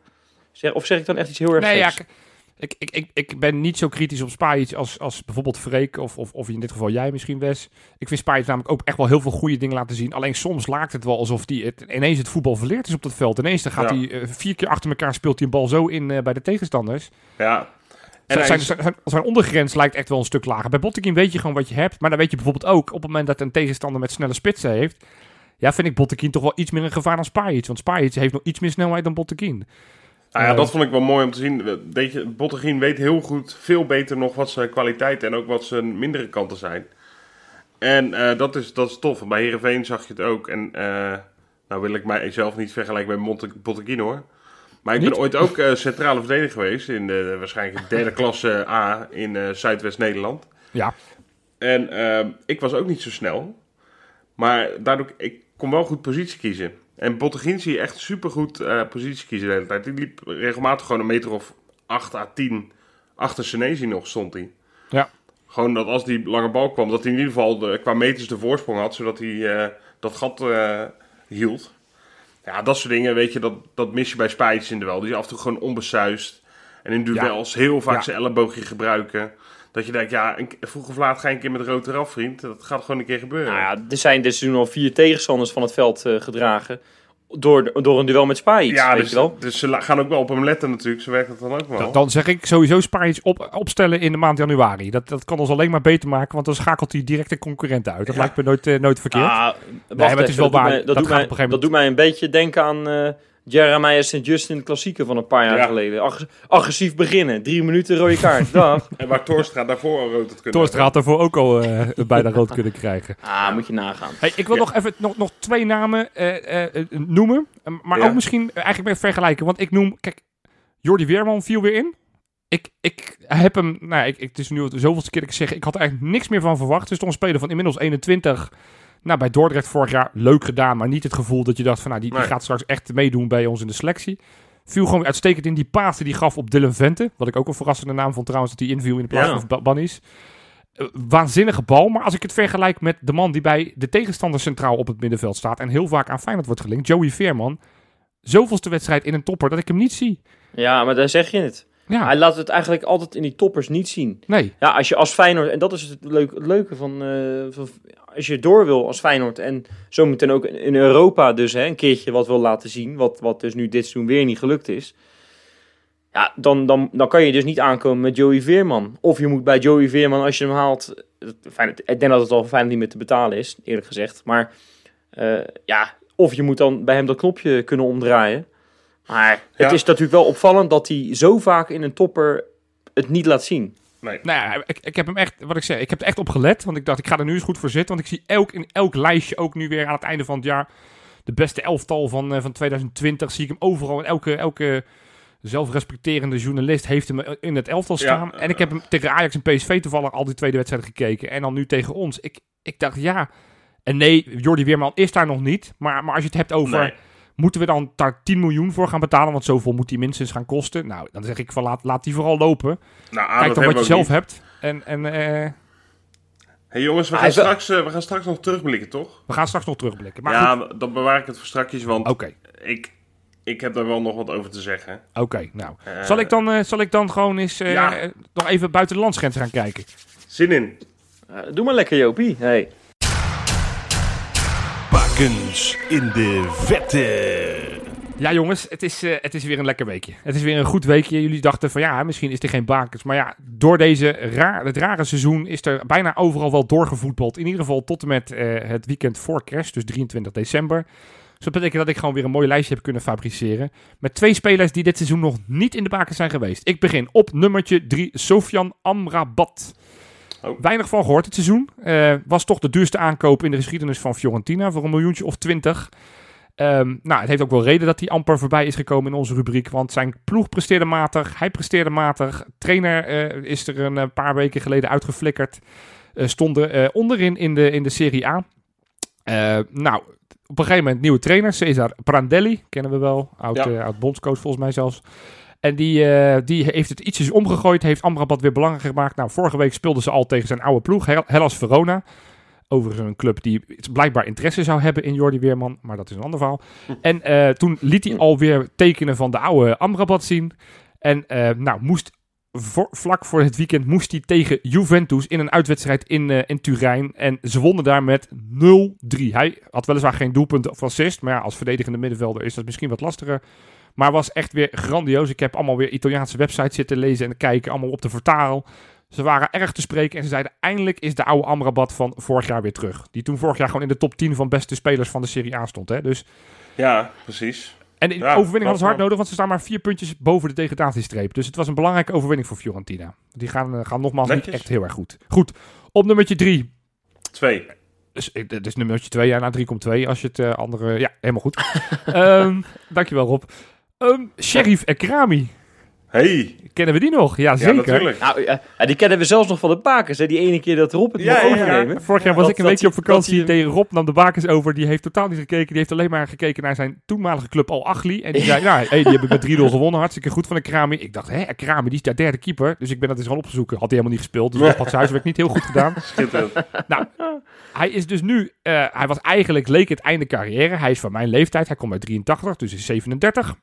Speaker 1: Zeg, of zeg ik dan echt iets heel erg
Speaker 3: Nee, ja,
Speaker 1: geks?
Speaker 3: Ik, ik, ik, ik ben niet zo kritisch op Spajic als, als bijvoorbeeld Freek of, of, of in dit geval jij misschien, Wes. Ik vind Spajic namelijk ook echt wel heel veel goede dingen laten zien. Alleen soms lijkt het wel alsof hij het, ineens het voetbal verleerd is op dat veld. Ineens dan gaat
Speaker 2: Ja.
Speaker 3: hij eh, vier keer achter elkaar speelt hij een bal zo in eh, bij de tegenstanders.
Speaker 2: Ja. En
Speaker 3: Zijn, zijn, zijn, zijn ondergrens lijkt echt wel een stuk lager. Bij Botteguin weet je gewoon wat je hebt. Maar dan weet je bijvoorbeeld ook op het moment dat een tegenstander met snelle spitsen heeft. Ja, vind ik Botteguin toch wel iets meer een gevaar dan Spajic. Want Spajic heeft nog iets meer snelheid dan Botteguin.
Speaker 2: Ah ja, dat vond ik wel mooi om te zien. Bottegien weet heel goed, veel beter nog wat zijn kwaliteiten en ook wat zijn mindere kanten zijn. En eh, dat, is, dat is tof. Bij Heerenveen zag je het ook. En eh, nou wil ik mijzelf niet vergelijken met Bottegien hoor. Maar ik
Speaker 3: Niet?
Speaker 2: ben ooit ook eh, centrale verdediger geweest in de waarschijnlijk derde klasse A in Zuidwest-Nederland.
Speaker 3: Ja,
Speaker 2: En ik was ook niet zo snel. Maar daardoor, ik kon wel goed positie kiezen. En Bottegien zie je echt supergoed eh positie kiezen de hele tijd. Die liep regelmatig gewoon een meter of 8 à 10 achter Senezi nog stond hij.
Speaker 3: Ja.
Speaker 2: Gewoon dat als die lange bal kwam, dat hij in ieder geval de, qua meters de voorsprong had, zodat hij eh, dat gat eh, hield. Ja, dat soort dingen, weet je, dat, dat mis je bij Spijts in de wel. Die is af en toe gewoon onbesuist. En in duels heel vaak
Speaker 3: Ja.
Speaker 2: zijn elleboogje gebruiken. Dat je denkt, ja, vroeg of laat ga je een keer met rood eraf, vriend. Dat gaat gewoon een keer gebeuren.
Speaker 1: Nou ja, er zijn dit seizoen al vier tegenstanders van het veld eh, gedragen. Door, door een duel met Spijt,
Speaker 2: Ja,
Speaker 1: weet
Speaker 2: dus,
Speaker 1: je wel.
Speaker 2: dus ze gaan ook wel op hem letten natuurlijk. Zo werkt het dan ook wel.
Speaker 3: dan, dan zeg ik sowieso Spijs op, opstellen in de maand januari. Dat, dat kan ons alleen maar beter maken, want dan schakelt hij direct de concurrent uit. Dat
Speaker 2: Ja.
Speaker 3: lijkt me nooit, eh, nooit verkeerd.
Speaker 1: Ah, wacht
Speaker 3: maar het is wel
Speaker 1: dat doet
Speaker 3: waar.
Speaker 1: mij-
Speaker 3: Dat
Speaker 1: Dat, doet mij, dat doet mij een beetje denken aan eh Jeremiah St. Justin klassieker van een paar jaar
Speaker 2: Ja.
Speaker 1: geleden. Ag- agressief beginnen, drie minuten rode kaart, dag.
Speaker 2: En waar Torstra daarvoor al rood had kunnen
Speaker 3: Torstra had daarvoor ook al eh, bijna rood kunnen krijgen.
Speaker 1: Ah, moet je nagaan.
Speaker 3: Hey, ik wil
Speaker 2: Ja.
Speaker 3: nog even nog, nog twee namen eh, eh, noemen. Eh, maar
Speaker 2: Ja.
Speaker 3: ook misschien eigenlijk met vergelijken. Want ik noem... Kijk, Jordi Weerman viel weer in. Ik, ik heb hem... Nou, ik, ik, het is nu de zoveelste keer dat ik zeg... Ik had er eigenlijk niks meer van verwacht. Het is toch een speler van inmiddels 21. Nou, bij Dordrecht vorig jaar leuk gedaan. Maar niet het gevoel dat je dacht van... Nou, die, die
Speaker 2: Nee.
Speaker 3: gaat straks echt meedoen bij ons in de selectie. Viel gewoon uitstekend in die paas die hij gaf op Dylan Vente. Wat ik ook een verrassende naam vond trouwens. Dat hij inviel in de plaats
Speaker 1: Ja.
Speaker 3: van Ba- Bannies. Eh, waanzinnige bal. Maar als ik het vergelijk met de man die bij de tegenstander centraal op het middenveld staat. En heel vaak aan Feyenoord wordt gelinkt. Joey Veerman. Zoveelste wedstrijd in een topper dat ik hem niet zie.
Speaker 1: Ja, maar daar zeg je het.
Speaker 3: Ja,
Speaker 1: Hij laat het eigenlijk altijd in die toppers niet zien.
Speaker 3: nee.
Speaker 1: Ja, als je als Feyenoord, en dat is het leuke, het leuke van, eh, van- als je door wil als Feyenoord en zometeen ook in Europa dus hè, een keertje wat wil laten zien, wat, wat dus nu dit seizoen weer niet gelukt is. Ja, dan, dan, dan kan je dus niet aankomen met Joey Veerman. Of je moet bij Joey Veerman, als je hem haalt, Feyenoord- ik denk dat het al fijn niet meer te betalen is, eerlijk gezegd. Maar eh, ja, of je moet dan bij hem dat knopje kunnen omdraaien. Maar het
Speaker 2: Ja.
Speaker 1: is natuurlijk wel opvallend dat hij zo vaak in een topper het niet laat zien.
Speaker 2: Nee.
Speaker 3: Nou ja, ik, ik heb hem echt, wat ik zeg, ik heb er echt op gelet. Want ik dacht, ik ga er nu eens goed voor zitten. Want ik zie elk, in elk lijstje, ook nu weer aan het einde van het jaar, de beste elftal van, eh, van 2020. Zie ik hem overal. En elke, elke zelfrespecterende journalist heeft hem in het elftal
Speaker 2: Ja,
Speaker 3: staan.
Speaker 2: eh,
Speaker 3: en ik heb hem tegen Ajax en PSV toevallig al die tweede wedstrijden gekeken. En dan nu tegen ons. Ik, ik dacht, ja. En nee, Jordi Weerman is daar nog niet. Maar, maar als je het hebt over...
Speaker 2: Nee.
Speaker 3: Moeten we dan daar 10 miljoen voor gaan betalen? Want zoveel moet die minstens gaan kosten. Nou, dan zeg ik van laat, laat die vooral lopen.
Speaker 2: Nou,
Speaker 3: Kijk
Speaker 2: ah, dat
Speaker 3: dan wat je
Speaker 2: hebben we
Speaker 3: zelf
Speaker 2: niet.
Speaker 3: hebt. En, en eh,
Speaker 2: Hey jongens, we
Speaker 1: Hij
Speaker 2: gaan,
Speaker 1: wel-
Speaker 2: straks, eh, we gaan straks nog terugblikken, toch?
Speaker 3: we gaan straks nog terugblikken. Maar
Speaker 2: ja,
Speaker 3: goed,
Speaker 2: dan bewaar ik het voor strakjes, want
Speaker 3: oké.
Speaker 2: ik, ik heb daar wel nog wat over te zeggen.
Speaker 3: Oké, nou.
Speaker 2: Eh,
Speaker 3: Zal ik, dan, eh, zal ik dan gewoon eens
Speaker 2: Ja.
Speaker 3: nog even buiten de landsgrens gaan kijken?
Speaker 2: Zin in.
Speaker 1: Doe maar lekker, Jopie. Hey.
Speaker 4: In de vette.
Speaker 3: Ja, jongens, het is, eh, het is weer een lekker weekje. Het is weer een goed weekje. Jullie dachten van ja, misschien is er geen bakens. Maar ja, door deze raar, het rare seizoen is er bijna overal wel doorgevoetbald. In ieder geval tot en met eh, het weekend voor kerst, dus 23 december. Dus dat betekent dat ik gewoon weer een mooi lijstje heb kunnen fabriceren. Met twee spelers die dit seizoen nog niet in de bakens zijn geweest. Ik begin op nummertje 3, Sofian Amrabat.
Speaker 2: Oh.
Speaker 3: Weinig van gehoord het seizoen. Eh, was toch de duurste aankoop in de geschiedenis van Fiorentina voor een miljoentje of twintig. Ehm, nou, het heeft ook wel reden dat hij amper voorbij is gekomen in onze rubriek. Want zijn ploeg presteerde matig, hij presteerde matig. Trainer eh, is er een eh, paar weken geleden uitgeflikkerd. Eh, stonden onderin in de, in de Serie A. Nou, op een gegeven moment nieuwe trainer, Cesar Prandelli. Kennen we wel, oud,
Speaker 2: Ja.
Speaker 3: oud bondscoach volgens mij zelfs. En die, eh, die heeft het ietsjes omgegooid, heeft Amrabat weer belangrijk gemaakt. Nou, vorige week speelden ze al tegen zijn oude ploeg, Hel- Hellas Verona. Overigens een club die blijkbaar interesse zou hebben in Jordi Weerman, maar dat is een ander verhaal. En eh, toen liet hij alweer tekenen van de oude Amrabat zien. En eh, nou, moest vlak voor het weekend moest hij tegen Juventus in een uitwedstrijd in, in Turijn. En ze wonnen daar met 0-3. Hij had weliswaar geen doelpunt of assist, maar ja, als verdedigende middenvelder is dat misschien wat lastiger. Maar was echt weer grandioos. Ik heb allemaal weer Italiaanse websites zitten lezen en kijken, allemaal op de vertaal. Ze waren erg te spreken en ze zeiden eindelijk is de oude Amrabat van vorig jaar weer terug. Die toen vorig jaar gewoon in de top 10 van beste spelers van de Serie A stond. Hè? Dus
Speaker 2: Ja, precies.
Speaker 3: En de
Speaker 2: Ja,
Speaker 3: overwinning hadden ze hard nodig, want ze staan maar vier puntjes boven de degradatiestreep. Dus het was een belangrijke overwinning voor Fiorentina. Die gaan, eh, gaan nogmaals niet echt heel erg goed. Goed, op nummertje drie.
Speaker 2: Twee.
Speaker 3: Dus, eh, nummertje 2, ja, na 3 komt 2. Als je het eh, andere... Ja, helemaal goed. Ehm dankjewel, Rob. Ehm Sheriff Ekrami.
Speaker 2: Hey.
Speaker 3: Kennen we die nog? Ja,
Speaker 2: Ja,
Speaker 3: zeker.
Speaker 2: natuurlijk.
Speaker 1: Nou, ja, ja, die kennen we zelfs nog van de bakers. Hè? Die ene keer dat Rob het
Speaker 2: Ja,
Speaker 1: mocht
Speaker 2: ja, ja.
Speaker 1: overnemen.
Speaker 3: Vorig jaar was
Speaker 1: Dat-
Speaker 3: ik een weekje op vakantie. Tegen Rob nam de bakens over. Die heeft totaal niet gekeken. Die heeft alleen maar gekeken naar zijn toenmalige club Al Achli. En die zei, nou, hey, die hebben met 3-0 gewonnen. Hartstikke goed van Ekrami. Ik dacht, hè, Ekrami, die is daar derde keeper. Dus ik ben dat eens gaan opzoeken. Had hij helemaal niet gespeeld. Dus Rob had zijn huiswerk niet heel goed gedaan.
Speaker 2: Schitterend.
Speaker 3: Hij is dus nu, eh, hij was eigenlijk, leek het einde carrière. Hij is van mijn leeftijd, hij komt uit 83, dus is 37.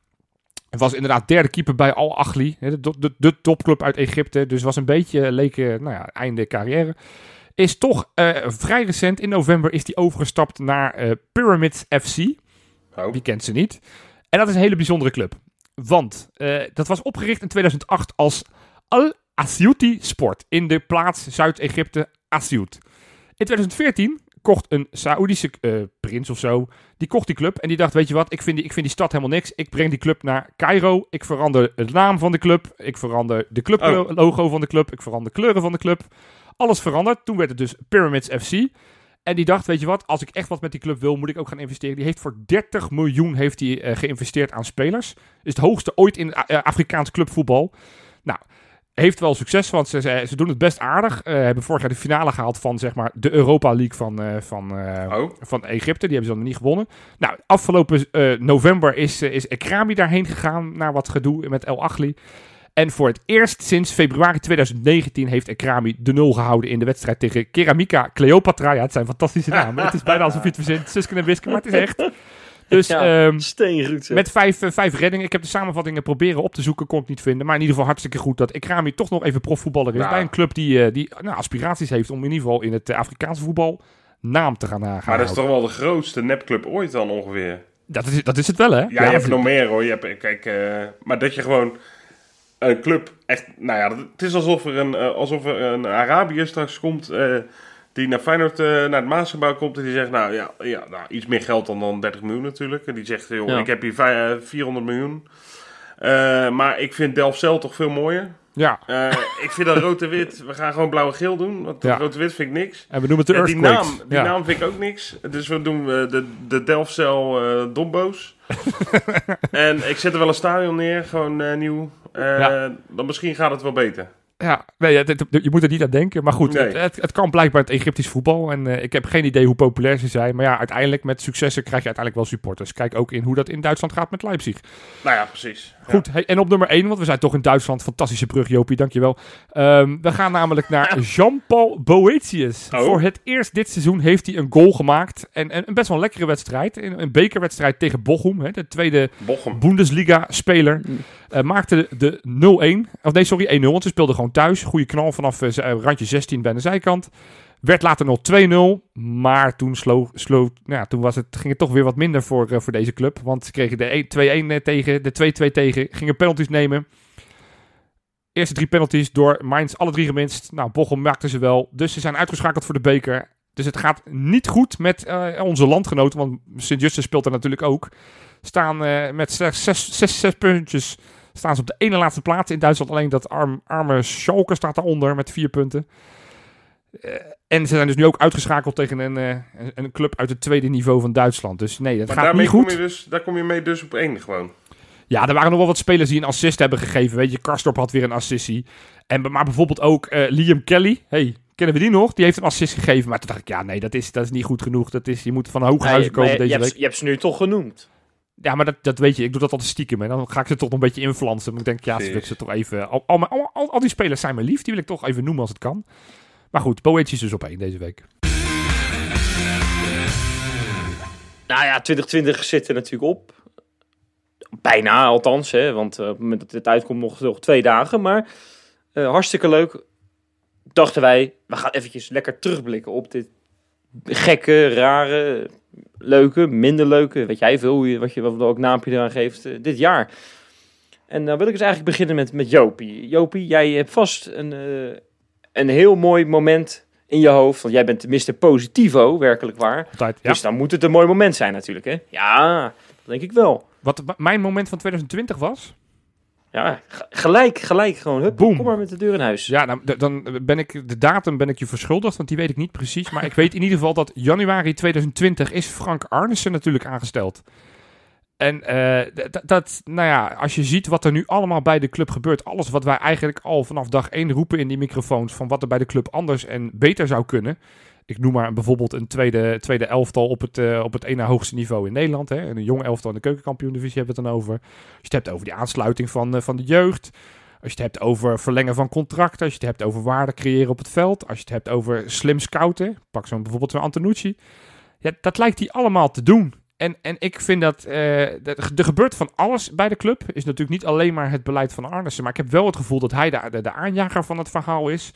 Speaker 3: Hij was inderdaad derde keeper bij Al Ahly, de, de, de topclub uit Egypte. Dus was een beetje, leek, nou ja, einde carrière. Is toch eh, vrij recent, in november, is hij overgestapt naar eh, Pyramids FC.
Speaker 2: Oh.
Speaker 3: Wie kent ze niet? En dat is een hele bijzondere club. Want eh, dat was opgericht in 2008 als Al Asyuti Sport in de plaats Zuid-Egypte Asyut. In 2014 kocht een Saoedische eh, prins of zo, die kocht die club en die dacht, weet je wat, ik vind die, ik vind die stad helemaal niks. Ik breng die club naar Cairo, ik verander de naam van de club, ik verander de clublogo van de club, ik verander de kleuren van de club. Alles veranderd. Toen werd het dus Pyramids FC. En die dacht, weet je wat, als ik echt wat met die club wil, moet ik ook gaan investeren. Die heeft voor 30 miljoen heeft die, eh, geïnvesteerd aan spelers. Is het hoogste ooit in eh, Afrikaans clubvoetbal. Nou, heeft wel succes, want ze, ze, ze doen het best aardig. Eh hebben vorig jaar de finale gehaald van zeg maar, de Europa League van, eh, van, eh,
Speaker 2: Oh.
Speaker 3: van Egypte. Die hebben ze dan niet gewonnen. Nou, afgelopen november is, is Ekrami daarheen gegaan naar wat gedoe met El Achli. En voor het eerst sinds februari 2019 heeft Ekrami de nul gehouden in de wedstrijd tegen Keramika Cleopatra. Ja, het zijn fantastische namen. het is bijna alsof je het verzint. Susken en Wisken, maar het is echt. Dus
Speaker 1: Ja,
Speaker 3: ehm, met vijf, eh, vijf reddingen. Ik heb de samenvattingen proberen op te zoeken, kon ik niet vinden. Maar in ieder geval hartstikke goed dat Ekrami toch nog even profvoetballer is.
Speaker 2: Nou.
Speaker 3: Bij een club die, eh, die nou, aspiraties heeft om in ieder geval in het eh, Afrikaanse voetbal naam te gaan, eh, gaan
Speaker 2: Maar dat is toch wel de grootste nepclub ooit dan ongeveer.
Speaker 3: dat, is, dat is het wel, hè?
Speaker 2: Ja, je hebt nog meer hoor. Je hebt, kijk, eh, maar dat je gewoon een club echt... Nou ja, het is alsof er een, alsof er een Arabiër straks komt... eh, die naar Feyenoord, eh, naar het Maasgebouw komt en die zegt... Nou ja, ja nou, iets meer geld dan, dan 30 miljoen natuurlijk. En die zegt, joh,
Speaker 1: Ja.
Speaker 2: ik heb hier vij- eh, 400 miljoen. Eh, maar ik vind Delft-Cel toch veel mooier.
Speaker 3: Ja,
Speaker 2: ik vind dat rood-wit... We gaan gewoon blauw-geel doen. Want
Speaker 3: Ja.
Speaker 2: rood-wit vind ik niks.
Speaker 3: en we noemen het de
Speaker 2: Ja, die naam, die
Speaker 3: ja.
Speaker 2: naam vind ik ook niks. Dus we doen de, de Delftcel eh Dombo's. en ik zet er wel een stadion neer, gewoon nieuw.
Speaker 3: Ja.
Speaker 2: Dan misschien gaat het wel beter.
Speaker 3: Ja, nee, het- het- je moet er niet aan denken. Maar goed,
Speaker 2: Nee.
Speaker 3: het, het, kan blijkbaar het Egyptisch voetbal. En eh, ik heb geen idee hoe populair ze zijn. Maar ja, uiteindelijk met successen krijg je uiteindelijk wel supporters. Kijk ook in hoe dat in Duitsland gaat met Leipzig.
Speaker 2: Nou ja, precies.
Speaker 3: Goed, hey, en op nummer 1, want we zijn toch in Duitsland. Fantastische brug, Jopie, dankjewel. Ehm we gaan namelijk naar Jean-Paul Boetius.
Speaker 2: Oh.
Speaker 3: Voor het eerst dit seizoen heeft hij een goal gemaakt. En, en een best wel een lekkere wedstrijd. Een, een bekerwedstrijd tegen Bochum, hè, de tweede. Bundesliga-speler. eh, maakte de 0-1. Of nee, sorry, 1-0. Want ze speelden gewoon thuis. Goede knal vanaf eh, eh, randje 16 bij de zijkant. Werd later nog 2-0. Maar toen, slow, slow, nou ja, toen was het, ging het toch weer wat minder voor, eh, voor deze club. Want ze kregen de 1 2-1 eh, tegen, de 2-2 tegen. Gingen penalties nemen. Eerste drie penalties door Mainz alle drie geminst. Nou, Bochum maakte ze wel. Dus ze zijn uitgeschakeld voor de beker. Dus het gaat niet goed met eh, onze landgenoten. Want Sint-Justus speelt er natuurlijk ook. Staan eh, met slechts zes, zes, zes puntjes. Staan ze op de ene laatste plaats. In Duitsland alleen dat arm, arme Schalke staat daaronder met vier punten. Eh, en ze zijn dus nu ook uitgeschakeld tegen een, eh, een, een club uit het tweede niveau van Duitsland. Dus nee, dat
Speaker 2: Maar
Speaker 3: gaat
Speaker 2: daarmee
Speaker 3: niet
Speaker 2: kom
Speaker 3: goed.
Speaker 2: je dus, daar kom je mee dus op één gewoon.
Speaker 3: Ja, er waren nog wel wat spelers die een assist hebben gegeven. Weet je, Karstorp had weer een assistie. En, maar bijvoorbeeld ook eh, Liam Kelly. Hey, kennen we die nog? Die heeft een assist gegeven. Maar toen dacht ik, ja, nee, dat is, dat is niet goed genoeg. Dat is, je moet van hoge
Speaker 1: Nee,
Speaker 3: huizen komen
Speaker 1: je,
Speaker 3: deze
Speaker 1: hebt,
Speaker 3: week.
Speaker 1: je hebt ze nu toch genoemd.
Speaker 3: Ja, maar dat, dat weet je. Ik doe dat altijd stiekem. En dan ga ik ze toch nog een beetje influencen. Maar ik denk, ja, ze wil ik ze toch even... Al, al, al, al, al die spelers zijn me lief. Die wil ik toch even noemen als het kan. Maar goed, Boetje is dus op één deze week.
Speaker 1: Nou ja, 2020 zit er natuurlijk op. Bijna althans, hè, want eh, op het moment dat dit uitkomt nog, nog twee dagen. Maar eh, hartstikke leuk. Dachten wij, we gaan eventjes lekker terugblikken op dit gekke, rare, leuke, minder leuke. Weet jij veel, hoe je, wat je wat ook naampje eraan geeft, eh, dit jaar. En dan wil ik dus eigenlijk beginnen met, met Jopie. Jopie, jij hebt vast een, eh, een heel mooi moment in je hoofd. Want jij bent tenminste positivo, werkelijk waar.
Speaker 3: Altijd, ja.
Speaker 1: Dus dan moet het een mooi moment zijn natuurlijk, hè? Ja, Dat denk ik wel.
Speaker 3: Wat mijn moment van 2020 was?
Speaker 1: Ja, gelijk, gelijk gewoon. Hup,
Speaker 3: Boom.
Speaker 1: kom maar met de deur in huis.
Speaker 3: Ja, nou, dan ben ik de datum ben ik je verschuldigd, want die weet ik niet precies. Maar ik weet in ieder geval dat januari 2020 is Frank Arnissen natuurlijk aangesteld. En eh, dat, nou ja, als je ziet wat er nu allemaal bij de club gebeurt, alles wat wij eigenlijk al vanaf dag 1 roepen in die microfoons, van wat er bij de club anders en beter zou kunnen. Ik noem maar bijvoorbeeld een tweede, tweede elftal op het, eh, op het ene hoogste niveau in Nederland. Hè. Een jong elftal in de keukenkampioen-divisie hebben we het dan over. Als je het hebt over die aansluiting van, eh, van de jeugd. Als je het hebt over verlengen van contracten. Als je het hebt over waarde creëren op het veld. Als je het hebt over slim scouten. Pak zo'n bijvoorbeeld zo'n Antonucci. Ja, dat lijkt hij allemaal te doen. En, en ik vind dat, dat er gebeurt van alles bij de club. Is natuurlijk niet alleen maar het beleid van Arnissen. Maar ik heb wel het gevoel dat hij de, de, de aanjager van het verhaal is.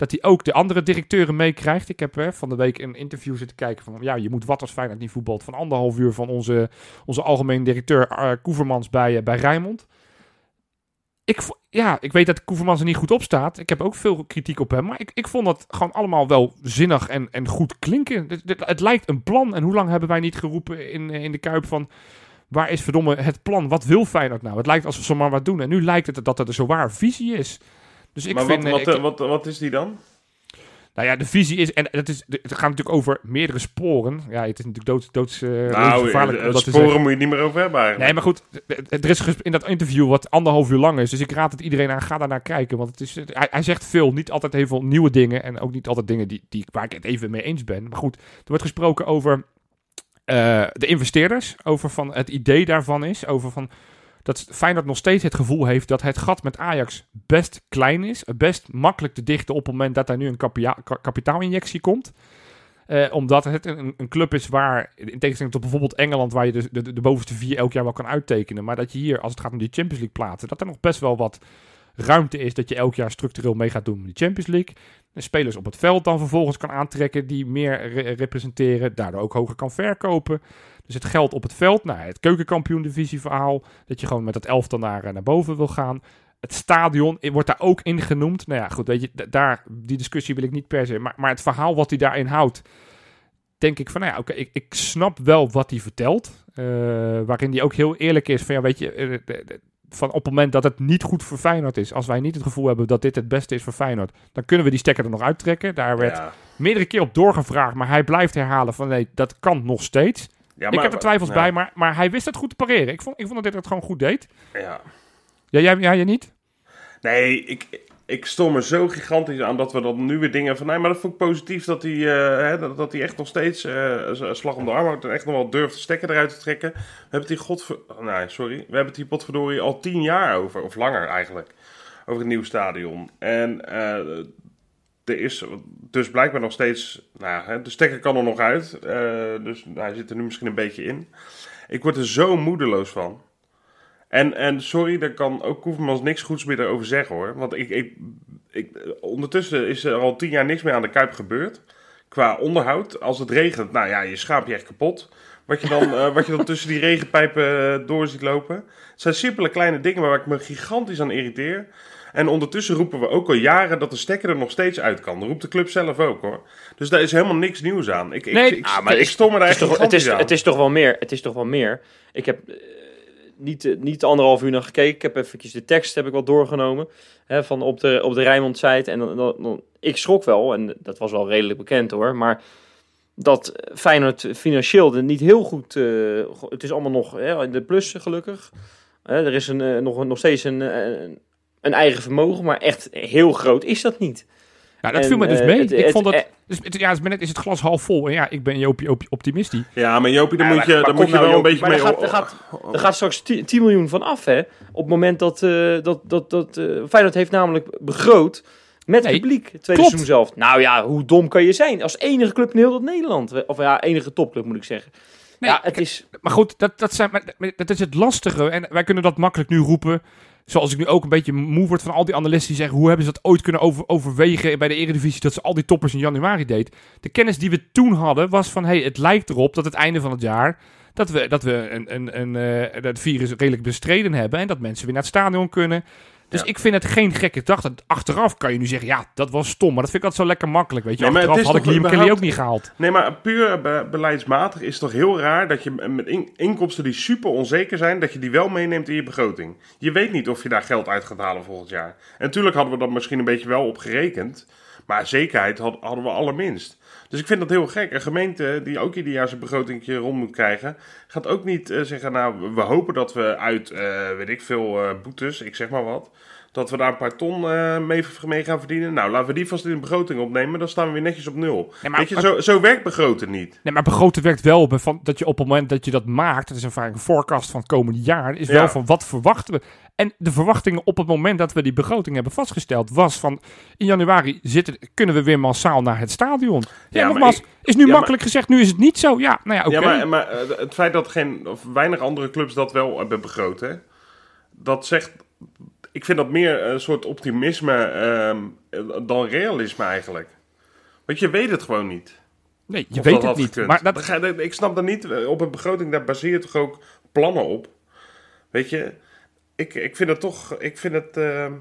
Speaker 3: Dat hij ook de andere directeuren meekrijgt. Ik heb eh, van de week een interview zitten kijken van... Ja, je moet wat als Feyenoord niet voetbalt. Van anderhalf uur van onze, onze algemeen directeur Koevermans bij, eh, bij Rijnmond. Ik, ja, ik weet dat Koevermans er niet goed op staat. Ik heb ook veel kritiek op hem. Maar ik, ik vond dat gewoon allemaal wel zinnig en, en goed klinken. Het, het, lijkt een plan. En hoe lang hebben wij niet geroepen in, eh, in de Kuip van... Waar is verdomme het plan? Wat wil Feyenoord nou? Het lijkt alsof ze maar wat doen. En nu lijkt het dat er een zowaar visie is. Dus ik
Speaker 2: maar
Speaker 3: vind...
Speaker 2: wat, wat,
Speaker 3: ik-
Speaker 2: eh, wat, wat is die dan?
Speaker 3: nou ja, de visie is, en het, is, het gaat natuurlijk over meerdere sporen. Ja, het is natuurlijk doods, doods, eh,
Speaker 2: nou,
Speaker 3: levensgevaarlijk
Speaker 2: eh,
Speaker 3: dat
Speaker 2: sporen moet je het niet meer over hebben eigenlijk.
Speaker 3: Nee, maar goed, er is in dat interview wat anderhalf uur lang is. Dus ik raad het iedereen aan, ga daar naar kijken. Want het is, hij, hij zegt veel, niet altijd heel veel nieuwe dingen. En ook niet altijd dingen die, die, waar ik het even mee eens ben. Maar goed, er wordt gesproken over de investeerders. Over van het idee daarvan is. Over van dat Feyenoord nog steeds het gevoel heeft dat het gat met Ajax best klein is. Best makkelijk te dichten op het moment dat er nu een kapitaalinjectie komt. Eh, omdat het een, club is waar, in tegenstelling tot bijvoorbeeld Engeland, waar je de, de, de bovenste vier elk jaar wel kan uittekenen. Maar dat je hier, als het gaat om die Champions League plaatsen, dat er nog best wel wat ruimte is dat je elk jaar structureel mee gaat doen met die Champions League. Spelers op het veld dan vervolgens kan aantrekken die meer re- representeren, daardoor ook hoger kan verkopen. Dus het geld op het veld, nou, het keukenkampioen-divisie verhaal, dat je gewoon met dat elftal naar, eh, naar boven wil gaan. Het stadion eh, wordt daar ook in genoemd. Nou ja, goed, weet je, daar, die discussie wil ik niet per se. Maar, maar het verhaal wat hij daarin houdt, denk ik van, nou ja, oké, ik, ik snap wel wat hij vertelt. eh, waarin hij ook heel eerlijk is van, ja, weet je, van op het moment dat het niet goed voor Feyenoord is, als wij niet het gevoel hebben dat dit het beste is voor Feyenoord, dan kunnen we die stekker er nog uittrekken. Daar werd
Speaker 2: ja.
Speaker 3: meerdere keer op doorgevraagd, maar hij blijft herhalen van, nee, dat kan nog steeds.
Speaker 2: Ja,
Speaker 3: ik
Speaker 2: maar-
Speaker 3: heb er twijfels
Speaker 2: ja,
Speaker 3: bij, maar, maar hij wist het goed te pareren. Ik vond, ik vond dat dit het gewoon goed deed.
Speaker 2: Ja.
Speaker 3: Ja, jij, jij, jij niet?
Speaker 2: Nee, ik, ik stoor me zo gigantisch aan dat we dan nu weer dingen van... Nee, maar dat vond ik positief dat hij, eh, hè, dat, hij echt nog steeds een slag om de arm houdt... en echt nog wel durft de stekker eruit te trekken. We hebben het hier, godver... Nee, sorry. We hebben het hier potverdorie al tien jaar over. Of langer eigenlijk. Over het nieuwe stadion. En eh, er is dus blijkbaar nog steeds... Nou, hè, de stekker kan er nog uit. dus hij zit er nu misschien een beetje in. Ik word er zo moedeloos van. En, en sorry, daar kan ook Koevermans niks goeds meer over zeggen hoor. Want ik, ik, ik, ondertussen is er al tien jaar niks meer aan de Kuip gebeurd. Qua onderhoud. Als het regent, nou ja, je schaapt je echt kapot. Wat je dan, eh, wat je dan tussen die regenpijpen eh, door ziet lopen. Het zijn simpele kleine dingen waar ik me gigantisch aan irriteer. En ondertussen roepen we ook al jaren dat de stekker er nog steeds uit kan. Dat roept de club zelf ook hoor. Dus daar is helemaal niks nieuws aan. Ik, ik,
Speaker 3: Nee,
Speaker 2: ik,
Speaker 1: ah, maar
Speaker 2: ik stom me daar
Speaker 1: Het is, toch, het, is,
Speaker 2: aan.
Speaker 1: het is toch wel meer. Het is toch wel meer. Ik heb eh, niet, eh, niet anderhalf uur naar gekeken. Ik heb eventjes de tekst heb ik wel doorgenomen. Hè, van op de, op de Rijnmond site. En dan, dan, ik schrok wel. En dat was wel redelijk bekend hoor. Maar dat Feyenoord financieel niet heel goed... eh, het is allemaal nog hè, in de plus gelukkig. Er is een, eh, nog, nog steeds een, een eigen vermogen. Maar echt heel groot is dat niet.
Speaker 3: Ja, dat
Speaker 1: En,
Speaker 3: viel me dus
Speaker 1: eh,
Speaker 3: mee.
Speaker 1: het-
Speaker 3: ik
Speaker 1: het-
Speaker 3: vond dat...
Speaker 1: eh,
Speaker 3: Dus, het- ja, het is net is het glas half vol. En ja, ik ben Jopie op, optimistisch.
Speaker 2: Ja, maar Jopie, daar
Speaker 1: Ja,
Speaker 2: moet je, daar
Speaker 1: kom
Speaker 2: moet je
Speaker 1: nou,
Speaker 2: wel een beetje
Speaker 1: maar
Speaker 2: mee...
Speaker 1: daar gaat- daar gaat- Er gaat straks 10 10 miljoen van af, hè? Op het moment dat, eh dat, dat, dat Feyenoord heeft namelijk begroot met
Speaker 3: Nee,
Speaker 1: publiek. Het tweede
Speaker 3: klopt.
Speaker 1: seizoen zelf. Nou ja, hoe dom kan je zijn? Als enige club in heel dat Nederland. Of ja, enige topclub moet ik zeggen.
Speaker 3: Nee,
Speaker 1: ja, het is...
Speaker 3: Maar goed, dat, dat, zijn, dat is het lastige. En wij kunnen dat makkelijk nu roepen. Zoals ik nu ook een beetje moe word van al die analisten die zeggen... hoe hebben ze dat ooit kunnen over, overwegen bij de Eredivisie... dat ze al die toppers in januari deed. De kennis die we toen hadden was van... hey, het lijkt erop dat het einde van het jaar... dat we, dat we een, een, een, eh, het virus redelijk bestreden hebben... en dat mensen weer naar het stadion kunnen. Dus
Speaker 2: Ja.
Speaker 3: ik vind het geen gekke dag. Dat achteraf kan je nu zeggen, ja, dat was stom. Maar dat vind ik altijd zo lekker makkelijk, weet je.
Speaker 2: Nee,
Speaker 3: achteraf had ik Liam Kelly ook niet gehaald.
Speaker 2: Nee, maar puur be- beleidsmatig is het toch heel raar dat je met in- inkomsten die super onzeker zijn, dat je die wel meeneemt in je begroting. Je weet niet of je daar geld uit gaat halen volgend jaar. En natuurlijk hadden we dat misschien een beetje wel op gerekend, maar zekerheid had- hadden we allerminst. Dus ik vind dat heel gek. Een gemeente die ook ieder jaar zijn begroting rond moet krijgen, gaat ook niet eh, zeggen, nou, we hopen dat we uit, eh, weet ik veel, eh, boetes, ik zeg maar wat, dat we daar een paar ton eh, mee, mee gaan verdienen. Nou, laten we die vast in de begroting opnemen, dan staan we weer netjes op nul.
Speaker 3: Nee, maar-
Speaker 2: Weet je, zo, zo werkt begroten niet.
Speaker 3: Nee, maar begroten werkt wel op, van, dat je op het moment dat je dat maakt, dat is een vaak een forecast van het komende jaar, is wel van wat verwachten we. En de verwachtingen op het moment dat we die begroting hebben vastgesteld, was van in januari zitten, kunnen we weer massaal naar het stadion. Ja, nogmaals,
Speaker 2: ik-
Speaker 3: is nu
Speaker 2: ja,
Speaker 3: makkelijk gezegd, nu is het niet zo. Ja, nou ja, oké.
Speaker 2: Ja, maar, maar eh, het feit dat geen, of weinig andere clubs dat wel hebben begroot, hè, dat zegt. Ik vind dat meer een soort optimisme ehm, dan realisme eigenlijk. Want je weet het gewoon niet.
Speaker 3: nee, je weet het niet.
Speaker 2: gekund.
Speaker 3: Maar dat,
Speaker 2: ga Ik snap dat niet. eh, Op een begroting, daar baseer je toch ook plannen op. Weet je, ik, ik vind het toch. Ik vind het. ehm,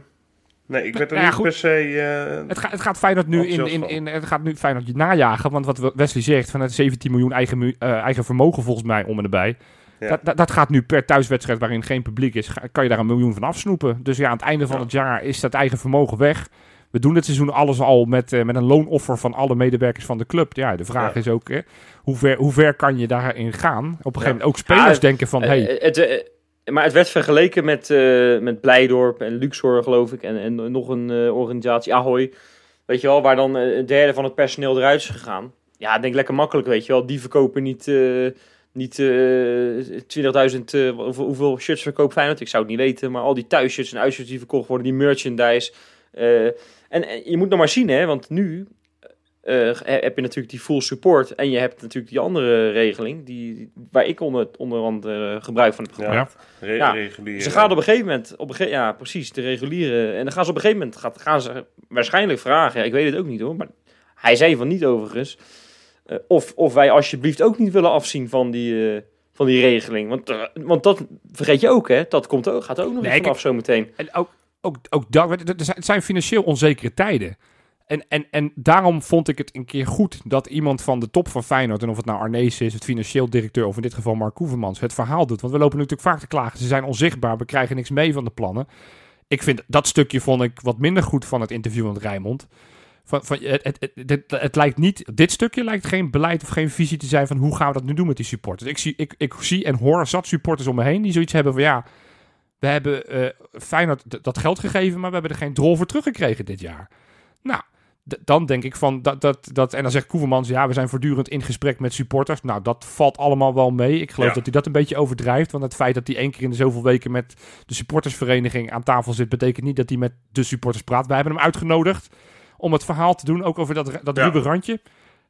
Speaker 2: nee, ik werd er
Speaker 3: Nou ja,
Speaker 2: niet
Speaker 3: goed.
Speaker 2: per se. eh,
Speaker 3: Het, gaat, het gaat Feyenoord nu in, in, in, het gaat nu Feyenoord je najagen. Want wat Wesley zegt, van het 17 miljoen eigen, eh, eigen vermogen volgens mij om en erbij.
Speaker 2: Ja.
Speaker 3: Dat, dat, dat gaat nu per thuiswedstrijd waarin geen publiek is, kan je daar een miljoen van afsnoepen. Dus ja, aan het einde van
Speaker 2: Ja.
Speaker 3: het jaar is dat eigen vermogen weg. We doen dit seizoen alles al met, eh, met een loonoffer van alle medewerkers van de club. Ja, de vraag
Speaker 2: Ja.
Speaker 3: is ook, hoe, ver, hoe ver kan je daarin gaan? Op een gegeven moment ook spelers denken van, hey,
Speaker 1: Eh, het, eh, maar het werd vergeleken met, eh, met Blijdorp en Luxor, geloof ik. En, en nog een organisatie, Ahoy. Weet je wel, waar dan een derde van het personeel eruit is gegaan. Ja, ik denk lekker makkelijk, weet je wel. Die verkopen niet, niet eh 20.000... eh, hoeveel, shirts verkoopt Feyenoord? Ik zou het niet weten. Maar al die thuisshirts en uitshirts die verkocht worden, die merchandise. eh, en, en je moet nog maar zien, hè. Want nu heb je natuurlijk die full support. En je hebt natuurlijk die andere regeling, die, waar ik onder, onder andere gebruik van heb
Speaker 2: Ja.
Speaker 1: gemaakt.
Speaker 2: re-
Speaker 1: Ja.
Speaker 2: reguliere-
Speaker 1: Ze gaan op een gegeven moment, op een ja precies, de reguliere. En dan gaan ze op een gegeven moment, gaat, gaan ze waarschijnlijk vragen, ja, ik weet het ook niet hoor, maar hij zei van niet overigens, eh, of, of wij alsjeblieft ook niet willen afzien van die, eh, van die regeling. Want, eh, want dat vergeet je ook hè, dat komt ook, gaat ook nog
Speaker 3: Nee,
Speaker 1: eens vanaf
Speaker 3: kijk-
Speaker 1: zometeen.
Speaker 3: En ook, ook, ook dat, het zijn financieel onzekere tijden. En, en, en daarom vond ik het een keer goed dat iemand van de top van Feyenoord, en of het nou Arnees is, het financieel directeur, of in dit geval Mark Koevermans, het verhaal doet. Want we lopen natuurlijk vaak te klagen. Ze zijn onzichtbaar, we krijgen niks mee van de plannen. Ik vind dat stukje vond ik wat minder goed van het interview met Rijmond. Van, van, het, het, het, het, het lijkt niet, dit stukje lijkt geen beleid of geen visie te zijn van hoe gaan we dat nu doen met die supporters. Ik zie, ik, ik zie en hoor zat supporters om me heen die zoiets hebben van ja, we hebben eh Feyenoord dat geld gegeven, maar we hebben er geen drol voor teruggekregen dit jaar. Nou, dan denk ik van dat, dat, dat. En dan zegt Koevermans, ja, we zijn voortdurend in gesprek met supporters. Nou, dat valt allemaal wel mee. Ik geloof
Speaker 2: Ja.
Speaker 3: dat hij dat een beetje overdrijft. Want het feit dat hij één keer in de zoveel weken met de supportersvereniging aan tafel zit, betekent niet dat hij met de supporters praat. Wij hebben hem uitgenodigd om het verhaal te doen, ook over dat, dat
Speaker 2: Ja.
Speaker 3: ruwe randje.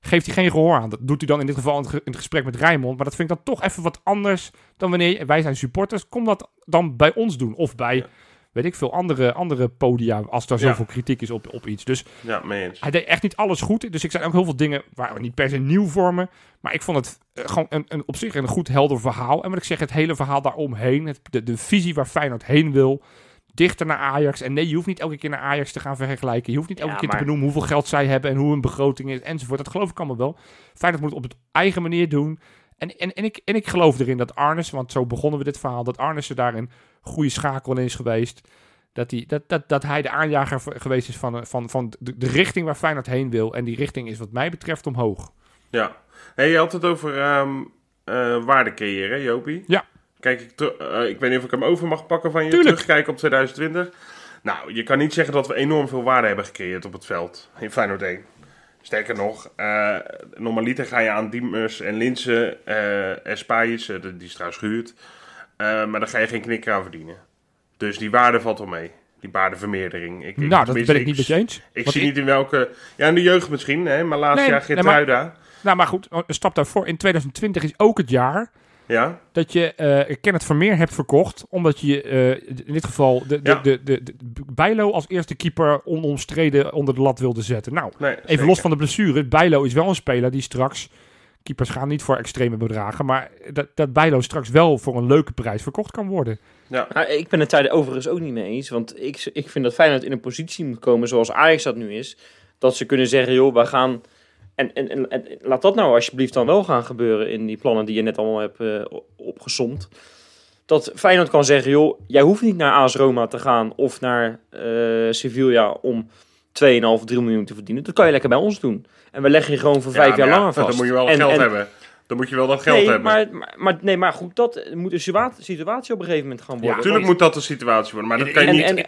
Speaker 3: Geeft hij geen gehoor aan. Dat doet hij dan in dit geval in het, ge- in het gesprek met Rijmond. Maar dat vind ik dan toch even wat anders dan wanneer wij zijn supporters. Kom dat dan bij ons doen. Of bij,
Speaker 2: Ja.
Speaker 3: weet ik veel, andere, andere podia. Als er
Speaker 2: Ja.
Speaker 3: zoveel kritiek is op, op iets. Dus
Speaker 2: Ja,
Speaker 3: hij deed echt niet alles goed. Dus ik zijn ook heel veel dingen waar we niet per se nieuw vormen. Maar ik vond het eh, gewoon een, een, op zich een goed helder verhaal. En wat ik zeg, het hele verhaal daaromheen. Het, de, de visie waar Feyenoord heen wil. Dichter naar Ajax. En nee, je hoeft niet elke keer naar Ajax te gaan vergelijken. Je hoeft niet elke
Speaker 1: Ja,
Speaker 3: keer te benoemen hoeveel geld zij hebben. En hoe hun begroting is enzovoort. Dat geloof ik allemaal wel. Feyenoord moet het op het eigen manier doen. En, en, en, ik, en ik geloof erin dat Arnes, want zo begonnen we dit verhaal. Dat Arnes er daarin goede schakel in is geweest. Dat hij, dat, dat, dat hij de aanjager geweest is van, van, van de, de richting waar Feyenoord heen wil. En die richting is wat mij betreft omhoog.
Speaker 2: Ja. Hey, je had het over ehm eh, waarde creëren, Jopie.
Speaker 3: Ja.
Speaker 2: Kijk, ik, eh, ik weet niet of ik hem over mag pakken van je.
Speaker 3: Tuurlijk.
Speaker 2: Terugkijken op 2020. Nou, je kan niet zeggen dat we enorm veel waarde hebben gecreëerd op het veld. In Feyenoord 1. Sterker nog, eh normaliter ga je aan Diemers en Linsen eh en eh, die is trouwens gehuurd. Maar daar ga je geen knikker aan verdienen. Dus die waarde valt wel mee. Die waardevermeerdering. Ik, ik-
Speaker 3: nou, dat ben ik niet met je eens.
Speaker 2: Ik
Speaker 3: Want
Speaker 2: zie niet in welke... Ja, in de jeugd misschien, hè, maar laatst
Speaker 3: Nee,
Speaker 2: jaar
Speaker 3: nee, maar-
Speaker 2: Geertruida.
Speaker 3: Nou, maar goed, een stap daarvoor. In 2020 is ook het jaar
Speaker 2: Ja,
Speaker 3: dat je eh Kenneth Vermeer hebt verkocht. Omdat je eh, in dit geval de, de,
Speaker 2: Ja.
Speaker 3: de, de, de- Bijlo als eerste keeper onomstreden onder de lat wilde zetten. Nou,
Speaker 2: nee,
Speaker 3: even
Speaker 2: zeker.
Speaker 3: los van de blessure. Bijlo is wel een speler die straks... Keepers gaan niet voor extreme bedragen. Maar dat, dat Bijlo straks wel voor een leuke prijs verkocht kan worden.
Speaker 2: Ja.
Speaker 1: Nou, ik ben het daar overigens ook niet mee eens. Want ik, ik vind dat Feyenoord in een positie moet komen zoals Ajax dat nu is. Dat ze kunnen zeggen, joh, we gaan... En, en, en, en laat dat nou alsjeblieft dan wel gaan gebeuren in die plannen die je net allemaal hebt eh, opgesomd. Dat Feyenoord kan zeggen, joh, jij hoeft niet naar AS Roma te gaan of naar eh, Sevilla om 2,5, 3 miljoen te verdienen. Dat kan je lekker bij ons doen. En we leggen je gewoon voor vijf
Speaker 2: Ja,
Speaker 1: jaar
Speaker 2: ja,
Speaker 1: langer vast.
Speaker 2: Dan moet je wel
Speaker 1: En-
Speaker 2: geld
Speaker 1: en-
Speaker 2: hebben. Dan moet je wel dat geld
Speaker 1: nee,
Speaker 2: hebben.
Speaker 1: Maar, maar, maar, nee, maar goed, dat moet een situa- situatie op een gegeven moment gaan worden.
Speaker 2: Natuurlijk
Speaker 1: Want-
Speaker 2: moet dat de situatie worden, maar dat kan je
Speaker 1: en,
Speaker 2: niet...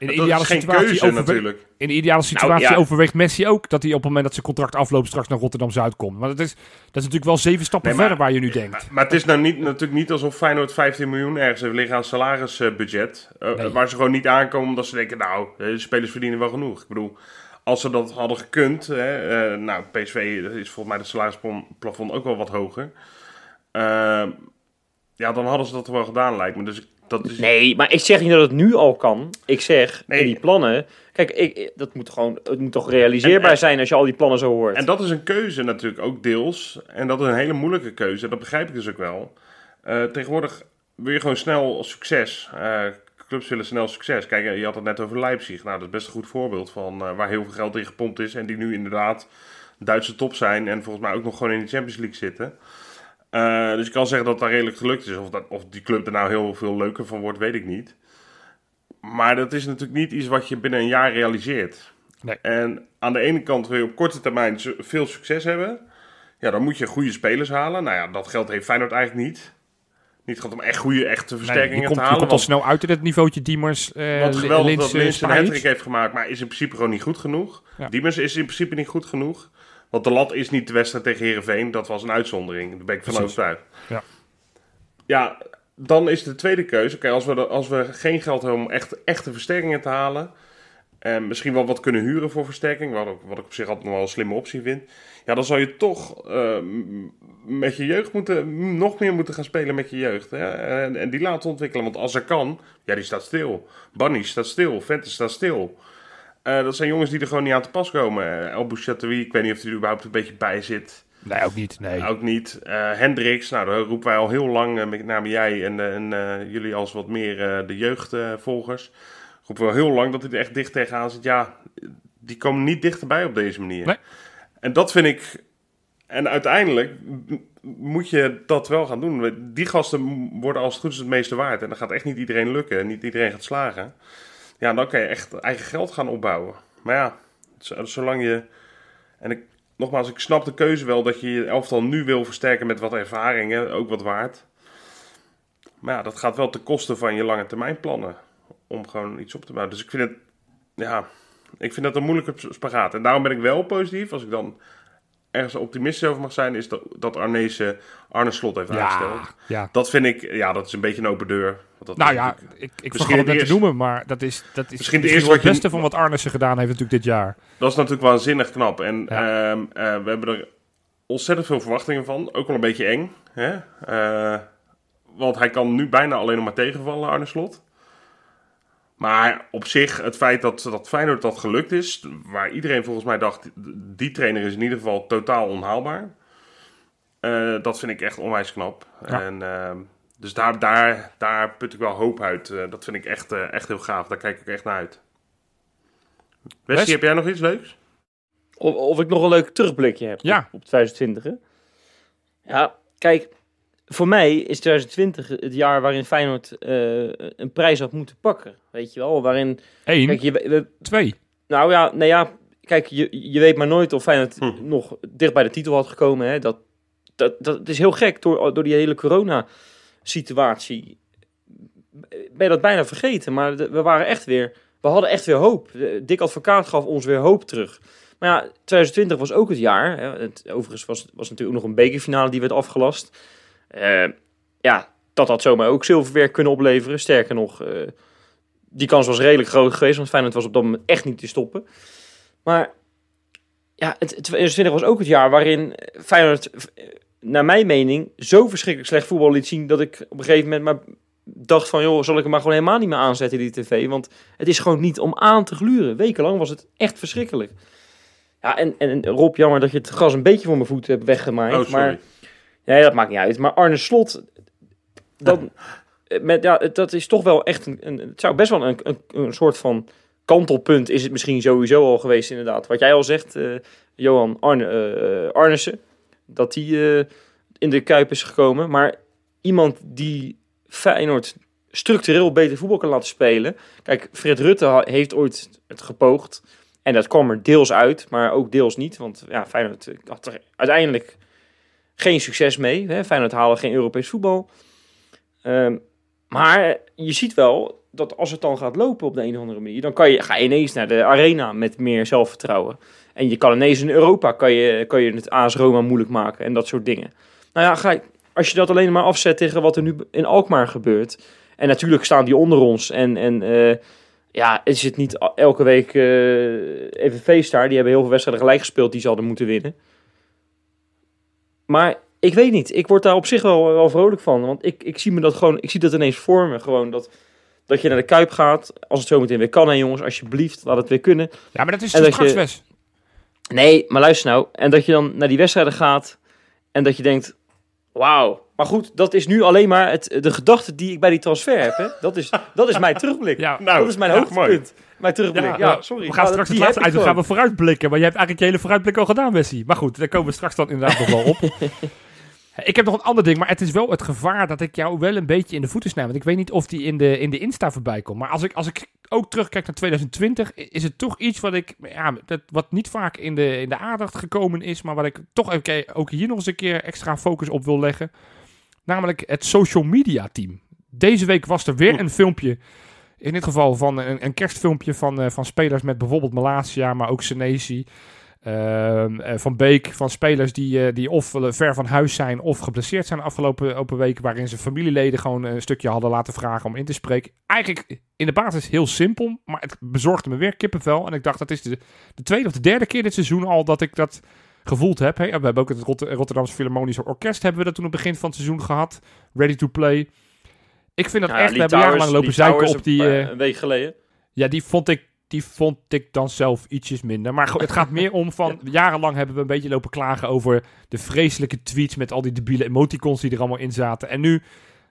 Speaker 3: In de
Speaker 2: dat
Speaker 3: ideale
Speaker 2: is geen
Speaker 3: situatie,
Speaker 2: keuze
Speaker 3: overwe- in de ideale situatie
Speaker 1: ja.
Speaker 3: overweegt Messi ook dat hij op het moment dat zijn contract afloopt straks naar Rotterdam-Zuid komt. Maar dat is, dat is natuurlijk wel zeven stappen
Speaker 2: Nee, maar-
Speaker 3: verder waar je nu denkt.
Speaker 2: Maar het is nou niet, natuurlijk niet alsof Feyenoord 15 miljoen ergens heeft liggen aan salarisbudget. eh,
Speaker 3: Nee.
Speaker 2: Waar ze gewoon niet aankomen omdat ze denken, nou, eh, de spelers verdienen wel genoeg. Ik bedoel, als ze dat hadden gekund, hè, eh, nou, PSV is volgens mij de salarisplafond ook wel wat hoger. Ja, dan hadden ze dat wel gedaan, lijkt me. Dus dat is...
Speaker 1: Nee, maar ik zeg niet dat het nu al kan. Ik zeg,
Speaker 2: Nee.
Speaker 1: die plannen... Kijk, ik, dat moet gewoon, het moet toch realiseerbaar
Speaker 2: En- en-
Speaker 1: zijn als je al die plannen zo hoort.
Speaker 2: En dat is een keuze natuurlijk ook deels. En dat is een hele moeilijke keuze. Dat begrijp ik dus ook wel. Eh, tegenwoordig wil je gewoon snel succes. Eh, clubs willen snel succes. Kijk, eh, je had het net over Leipzig. Nou, dat is best een goed voorbeeld van waar heel veel geld in gepompt is. En die nu inderdaad Duitse top zijn. En volgens mij ook nog gewoon in de Champions League zitten. Eh, dus ik kan zeggen dat dat redelijk gelukt is. Of, dat, of die club er nou heel veel leuker van wordt, weet ik niet. Maar dat is natuurlijk niet iets wat je binnen een jaar realiseert.
Speaker 3: Nee.
Speaker 2: En aan de ene kant wil je op korte termijn veel succes hebben. Ja, dan moet je goede spelers halen. Nou ja, dat geld heeft Feyenoord eigenlijk niet. Niet gaat om echt goede, echte
Speaker 3: Nee,
Speaker 2: versterkingen
Speaker 3: je komt,
Speaker 2: te
Speaker 3: je
Speaker 2: halen.
Speaker 3: komt al
Speaker 2: want,
Speaker 3: snel uit in het niveautje Diemers, eh
Speaker 2: want geweldig
Speaker 3: Lins,
Speaker 2: dat Lins een heeft gemaakt, maar is in principe gewoon niet goed genoeg.
Speaker 3: Ja.
Speaker 2: Diemers is in principe niet goed genoeg. Want de lat is niet de wedstrijd tegen Herenveen. Dat was een uitzondering. Daar ben ik van overtuigd.
Speaker 3: Ja.
Speaker 2: ja, dan is de tweede keuze. Kijk, als we, de- als we geen geld hebben om echt, echte versterkingen te halen. En misschien wel wat kunnen huren voor versterking. Wat, ook, wat ik op zich altijd nog wel een slimme optie vind. Ja, dan zou je toch eh, met je jeugd moeten, nog meer moeten gaan spelen met je jeugd. Hè? En, en die laten ontwikkelen. Want als er kan, ja, die staat stil. Bunny staat stil. Vente staat stil. Eh, dat zijn jongens die er gewoon niet aan te pas komen. Eh, El Bouchatoui, ik weet niet of hij er überhaupt een beetje bij zit.
Speaker 3: Nee, ook niet. Nee.
Speaker 2: Ook niet. Eh Hendricks, nou, daar roepen wij al heel lang, met name jij en, en jullie als wat meer de jeugdvolgers. roepen we al heel lang dat hij er echt dicht tegenaan zit. Ja, die komen niet dichterbij op deze manier.
Speaker 3: Nee.
Speaker 2: En dat vind ik... En uiteindelijk moet je dat wel gaan doen. Die gasten worden als het goed is het meeste waard. En dan gaat echt niet iedereen lukken. En niet iedereen gaat slagen. Ja, dan kan je echt eigen geld gaan opbouwen. Maar ja, zolang je... En ik, nogmaals, ik snap de keuze wel dat je je elftal nu wil versterken met wat ervaringen, ook wat waard. Maar ja, dat gaat wel ten koste van je lange termijn plannen om gewoon iets op te bouwen. Dus ik vind het, ja, ik vind dat een moeilijke spagaat. En daarom ben ik wel positief, als ik dan ergens optimistisch over mag zijn, is dat, dat Arnezen Arne Slot heeft
Speaker 3: ja,
Speaker 2: aangesteld.
Speaker 3: ja.
Speaker 2: Dat vind ik, ja, dat is een beetje een open deur. Want dat
Speaker 3: Nou ja, ik, ik vergat het te noemen, maar dat is, dat is
Speaker 2: Misschien
Speaker 3: misschien,
Speaker 2: het
Speaker 3: het
Speaker 2: je-
Speaker 3: beste van wat Arnissen gedaan heeft natuurlijk dit jaar.
Speaker 2: Dat is natuurlijk waanzinnig knap. En
Speaker 3: Ja.
Speaker 2: ehm, eh, we hebben er ontzettend veel verwachtingen van. Ook wel een beetje eng. Hè? Eh, want hij kan nu bijna alleen nog maar tegenvallen, Arne Slot. Maar op zich, het feit dat, dat Feyenoord dat gelukt is... waar iedereen volgens mij dacht... die trainer is in ieder geval totaal onhaalbaar. Eh, dat vind ik echt onwijs knap.
Speaker 3: Ja.
Speaker 2: En, ehm, dus daar, daar, daar put ik wel hoop uit. Eh, dat vind ik echt, eh, echt heel gaaf. Daar kijk ik echt naar uit. Wesley,
Speaker 3: Wes?
Speaker 2: heb jij nog iets leuks?
Speaker 1: Of, of ik nog een leuk terugblikje heb
Speaker 3: Ja.
Speaker 1: op, op 2020. hè? Ja, kijk, voor mij is 2020 het jaar waarin Feyenoord eh, een prijs had moeten pakken. Weet je wel, waarin...
Speaker 3: Eén,
Speaker 1: Kijk, je, we-
Speaker 3: twee.
Speaker 1: nou ja, nou ja, kijk, je, je weet maar nooit of Feyenoord
Speaker 2: Hm.
Speaker 1: nog dicht bij de titel had gekomen. Hè? Dat, dat, dat is heel gek door, door die hele corona-situatie. Ben dat bijna vergeten, maar we waren echt weer, we hadden echt weer hoop. Dick Advocaat gaf ons weer hoop terug. Maar ja, 2020 was ook het jaar. Hè? Het, overigens was, was natuurlijk nog een bekerfinale die werd afgelast. Eh, ja, dat had zomaar ook zilverwerk kunnen opleveren. Sterker nog, eh, die kans was redelijk groot geweest, want Feyenoord was op dat moment echt niet te stoppen. Maar ja, het 2020 was ook het jaar waarin Feyenoord, eh, naar mijn mening, zo verschrikkelijk slecht voetbal liet zien dat ik op een gegeven moment maar dacht van, joh, zal ik hem maar gewoon helemaal niet meer aanzetten, die tv? Want het is gewoon niet om aan te gluren. Wekenlang was het echt verschrikkelijk. Ja, en, en Rob, jammer dat je het gras een beetje voor mijn voeten hebt weggemaaid.
Speaker 2: Oh, sorry.
Speaker 1: maar, ja, dat maakt niet uit. Maar Arne Slot, dan, eh, met, ja, dat is toch wel echt een, een het zou best wel een, een, een soort van kantelpunt is het misschien sowieso al geweest inderdaad. Wat jij al zegt, eh, Johan Arne, Arnissen, dat die eh, in de Kuip is gekomen. Maar iemand die Feyenoord structureel beter voetbal kan laten spelen. Kijk, Fred Rutte heeft ooit het gepoogd. En dat kwam er deels uit, maar ook deels niet. Want ja, Feyenoord eh, had er uiteindelijk geen succes mee. Hè? Feyenoord haalde geen Europees voetbal. Ehm, maar je ziet wel dat als het dan gaat lopen op de een of andere manier, dan kan je, ga je ineens naar de arena met meer zelfvertrouwen. En je kan ineens in Europa kan je, kan je het AS Roma moeilijk maken en dat soort dingen. Nou ja, ga als je dat alleen maar afzet tegen wat er nu in Alkmaar gebeurt. En natuurlijk staan die onder ons. En, en eh, ja, is het niet elke week eh even feest daar. Die hebben heel veel wedstrijden gelijk gespeeld die ze hadden moeten winnen. Maar ik weet niet. Ik word daar op zich wel, wel vrolijk van. Want ik, ik zie me dat gewoon, ik zie dat ineens voor me. Gewoon dat, dat je naar de Kuip gaat. Als het zo meteen weer kan, hè jongens. Alsjeblieft, laat het weer kunnen.
Speaker 3: Ja, maar dat is
Speaker 1: En dat
Speaker 3: straks
Speaker 1: je-. Nee, maar luister nou. En dat je dan naar die wedstrijden gaat. En dat je denkt, wauw. Maar goed, dat is nu alleen maar het, de gedachte die ik bij die transfer heb. Hè? Dat, is, dat is mijn terugblik.
Speaker 3: Ja,
Speaker 2: Nou,
Speaker 1: dat is mijn
Speaker 2: ja,
Speaker 1: hoogtepunt. Mijn terugblik. Ja,
Speaker 2: Ja,
Speaker 1: sorry.
Speaker 3: We gaan
Speaker 1: Maar
Speaker 3: straks het laatste uit, dan gaan we vooruitblikken. Maar je hebt eigenlijk je hele vooruitblik al gedaan, Wessie. Maar goed, daar komen we straks dan inderdaad nog wel op. Ik heb nog een ander ding, maar het is wel het gevaar dat ik jou wel een beetje in de voeten snij. Want ik weet niet of die in de, in de Insta voorbij komt. Maar als ik, als ik ook terugkijk naar 2020, i- is het toch iets wat ik, ja, dat, wat niet vaak in de, in de aandacht gekomen is. Maar waar ik toch ook, ook hier nog eens een keer extra focus op wil leggen. Namelijk het social media team. Deze week was er weer een filmpje. In dit geval van een, een kerstfilmpje van, eh, van spelers met bijvoorbeeld Malasia, maar ook Senesi. Ehm, eh, van Beek, van spelers die, eh, die of ver van huis zijn of geblesseerd zijn de afgelopen open weken, waarin ze familieleden gewoon een stukje hadden laten vragen om in te spreken. Eigenlijk in de basis heel simpel, maar het bezorgde me weer kippenvel. En ik dacht, dat is de, de tweede of de derde keer dit seizoen al dat ik dat gevoeld heb. We hebben ook het Rot- Rotterdamse Philharmonische Orkest hebben we dat toen op het begin van het seizoen gehad. Ready to play. Ik vind dat
Speaker 1: Ja,
Speaker 3: echt, we hebben jarenlang lopen zeiken op die...
Speaker 1: een,
Speaker 3: eh,
Speaker 1: een week geleden.
Speaker 3: ja, die vond ik, die vond ik dan zelf ietsjes minder. Maar goed, het gaat meer om van... Jarenlang hebben we een beetje lopen klagen over de vreselijke tweets... met al die debiele emoticons die er allemaal in zaten. En nu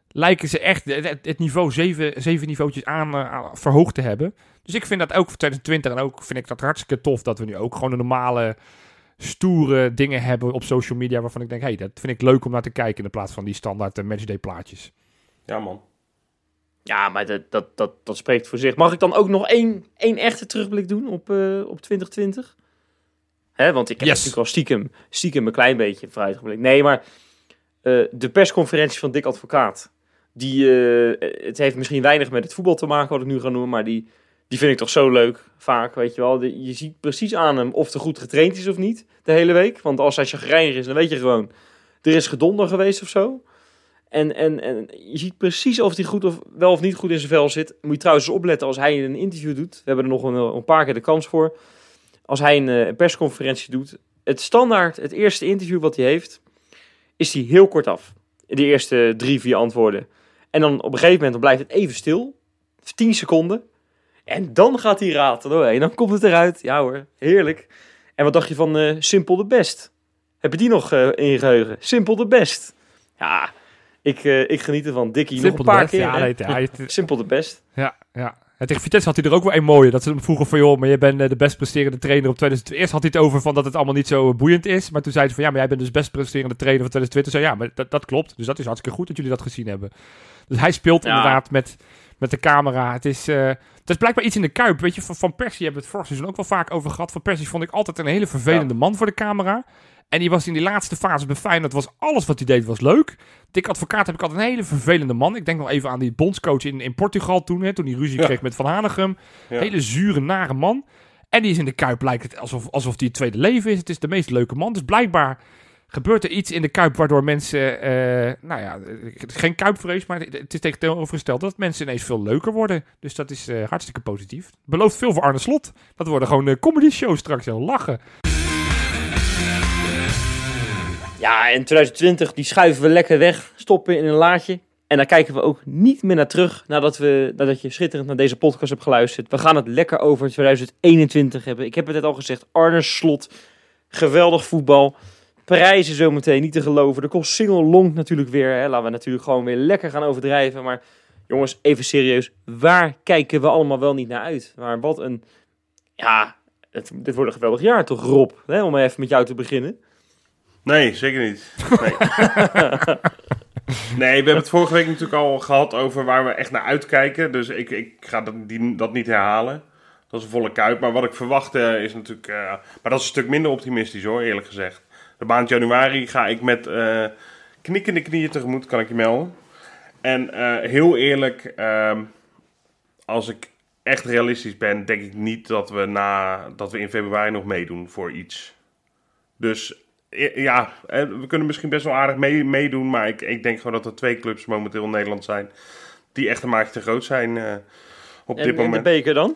Speaker 3: lijken ze echt het, niveau zeven, zeven niveautjes aan, eh, aan verhoogd te hebben. Dus ik vind dat ook voor 2020 en ook vind ik dat hartstikke tof... dat we nu ook gewoon een normale, stoere dingen hebben op social media... waarvan ik denk, hé, hey, dat vind ik leuk om naar te kijken... in plaats van die standaard eh, matchday plaatjes.
Speaker 2: Ja, man.
Speaker 1: Ja, maar dat, dat, dat, dat spreekt voor zich. Mag ik dan ook nog één, één echte terugblik doen op, eh, op 2020? Hè, want ik heb
Speaker 3: Yes.
Speaker 1: natuurlijk al stiekem, stiekem een klein beetje vooruitgeblikt. Nee, maar eh, de persconferentie van Dick Advocaat. Die, eh, het heeft misschien weinig met het voetbal te maken, wat ik nu ga noemen. Maar die, die vind ik toch zo leuk, vaak, weet je wel. De- je ziet precies aan hem of hij goed getraind is of niet, de hele week. Want als hij chagrijnig is, dan weet je gewoon... Er is gedonder geweest of zo. En, en, en je ziet precies of hij goed of wel of niet goed in zijn vel zit. Moet je trouwens eens opletten als hij een interview doet. We hebben er nog een, een paar keer de kans voor. Als hij een, eh, persconferentie doet. Het standaard, het eerste interview wat hij heeft, is hij heel kort af. De eerste drie, vier antwoorden. En dan op een gegeven moment blijft het even stil. 10 seconden. En dan gaat hij raten doorheen. Dan komt het eruit. Ja hoor, heerlijk. En wat dacht je van eh Simpel de Best? Heb je die nog eh, in je geheugen? Simpel de Best. Ja, ik, eh, ik geniet ervan. Dikkie nog
Speaker 3: Simpel
Speaker 1: een paar
Speaker 3: de best.
Speaker 1: keer.
Speaker 3: Ja,
Speaker 1: hè?
Speaker 3: nee, ja, hij-
Speaker 1: Simpel de Best.
Speaker 3: Ja, ja. En tegen Vitesse had hij er ook wel een mooie. Dat ze hem vroegen van, joh, maar jij bent eh, de best presterende trainer op 2020. Eerst had hij het over van dat het allemaal niet zo boeiend is. Maar toen zei ze van, ja, maar jij bent dus best presterende trainer van 2020. Zei ja, maar dat, dat klopt. Dus dat is hartstikke goed dat jullie dat gezien hebben. Dus hij speelt
Speaker 1: Ja.
Speaker 3: inderdaad met, met de camera. Het is, eh, het is blijkbaar iets in de kuip. Weet je, van, van Persie hebben we het vorig seizoen ook wel vaak over gehad. Van Persie vond ik altijd een hele vervelende man voor de camera. En die was in die laatste fase bij Feyenoord, was alles wat hij deed was leuk. Dick Advocaat heb ik altijd een hele vervelende man. Ik denk nog even aan die bondscoach in, in Portugal toen, hè, toen hij ruzie
Speaker 2: Ja.
Speaker 3: kreeg met Van Hanegem.
Speaker 2: Ja.
Speaker 3: Hele zure, nare man. En die is in de Kuip, lijkt het alsof, alsof die het tweede leven is. Het is de meest leuke man. Dus blijkbaar gebeurt er iets in de Kuip waardoor mensen, eh, nou ja, het is geen Kuipvrees, maar het is tegenovergesteld dat mensen ineens veel leuker worden. Dus dat is eh, hartstikke positief. Belooft veel voor Arne Slot. Dat worden gewoon eh, comedy shows straks heel lachen.
Speaker 1: Ja, en 2020 die schuiven we lekker weg, stoppen in een laadje. En daar kijken we ook niet meer naar terug nadat, we, nadat je schitterend naar deze podcast hebt geluisterd. We gaan het lekker over 2021 hebben. Ik heb het net al gezegd, Arne Slot, geweldig voetbal. Prijzen zometeen, niet te geloven. De kost single longt natuurlijk weer. Hè. Laten we natuurlijk gewoon weer lekker gaan overdrijven. Maar jongens, even serieus. Waar kijken we allemaal wel niet naar uit? Maar wat een, ja, dit wordt een geweldig jaar toch, Rob? Hè, om even met jou te beginnen.
Speaker 2: Nee, zeker niet. Nee. nee, we hebben het vorige week natuurlijk al gehad over waar we echt naar uitkijken. Dus ik, ik ga dat, die, dat niet herhalen. Dat is een volle kuip. Maar wat ik verwacht eh, is natuurlijk... eh, maar dat is een stuk minder optimistisch hoor, eerlijk gezegd. De maand januari ga ik met eh knikkende knieën tegemoet, kan ik je melden. En heel eerlijk, ehm, als ik echt realistisch ben, denk ik niet dat we, na, dat we in februari nog meedoen voor iets. Dus ja, eh, we kunnen misschien best wel aardig mee, meedoen. Maar ik, ik denk gewoon dat er twee clubs momenteel in Nederland zijn. die echt een maatje te groot zijn eh, op
Speaker 1: En,
Speaker 2: dit
Speaker 1: en de
Speaker 2: moment.
Speaker 1: beker dan?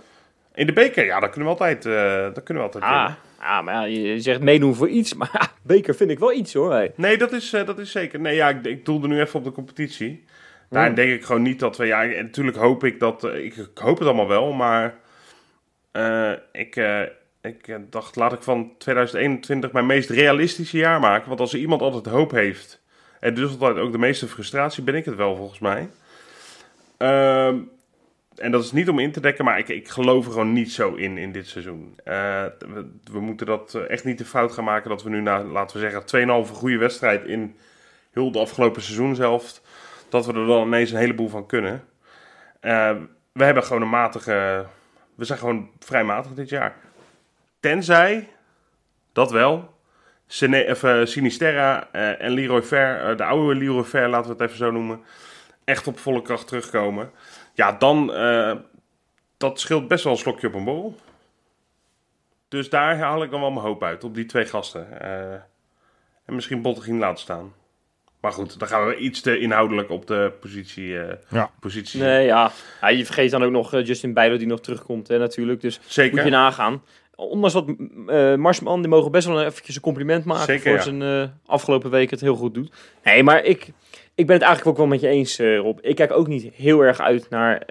Speaker 2: in de beker, ja, dat kunnen we altijd. eh dat kunnen we altijd
Speaker 1: Ah, ah, maar ja, je zegt meedoen voor iets. Maar ja, beker vind ik wel iets hoor. Hey.
Speaker 2: Nee, dat is, dat is zeker. Nee, ja, ik, ik doelde nu even op de competitie. Daarin
Speaker 1: Mm.
Speaker 2: denk ik gewoon niet dat we. Ja, en natuurlijk hoop ik dat. ik, ik hoop het allemaal wel, maar. ik, ik eh, dacht, laat ik van 2021 mijn meest realistische jaar maken. Want als er iemand altijd hoop heeft. En dus altijd ook de meeste frustratie, ben ik het wel volgens mij. Ehm, en dat is niet om in te dekken, maar ik, ik geloof er gewoon niet zo in in dit seizoen. Eh, we, moeten dat eh, echt niet de fout gaan maken dat we nu na, laten we zeggen, 2,5 goede wedstrijd in heel de afgelopen seizoen zelf, dat we er dan ineens een heleboel van kunnen. We hebben gewoon een matige, we zijn gewoon vrij matig dit jaar. Tenzij, dat wel, Sine, of, eh, Sinisterra eh, en Leroy Fair, eh, de oude Leroy Fair, laten we het even zo noemen, echt op volle kracht terugkomen. Ja, dan, eh, dat scheelt best wel een slokje op een borrel. Dus daar haal ik dan wel mijn hoop uit, op die twee gasten. Eh, en misschien Bottegien laten staan. Maar goed, dan gaan we iets te inhoudelijk op de positie, eh
Speaker 3: Ja.
Speaker 2: positie
Speaker 1: Nee, ja. ja. Je vergeet dan ook nog eh, Justin Bijlo die nog terugkomt hè, natuurlijk. Dus
Speaker 2: Zeker.
Speaker 1: moet je nagaan. Ondanks wat eh Marsman, die mogen best wel eventjes een compliment maken
Speaker 2: Zeker,
Speaker 1: voor
Speaker 2: ja.
Speaker 1: zijn eh, afgelopen weken het heel goed doet. Nee, maar ik, ik ben het eigenlijk ook wel met je eens, eh, Rob. Ik kijk ook niet heel erg uit naar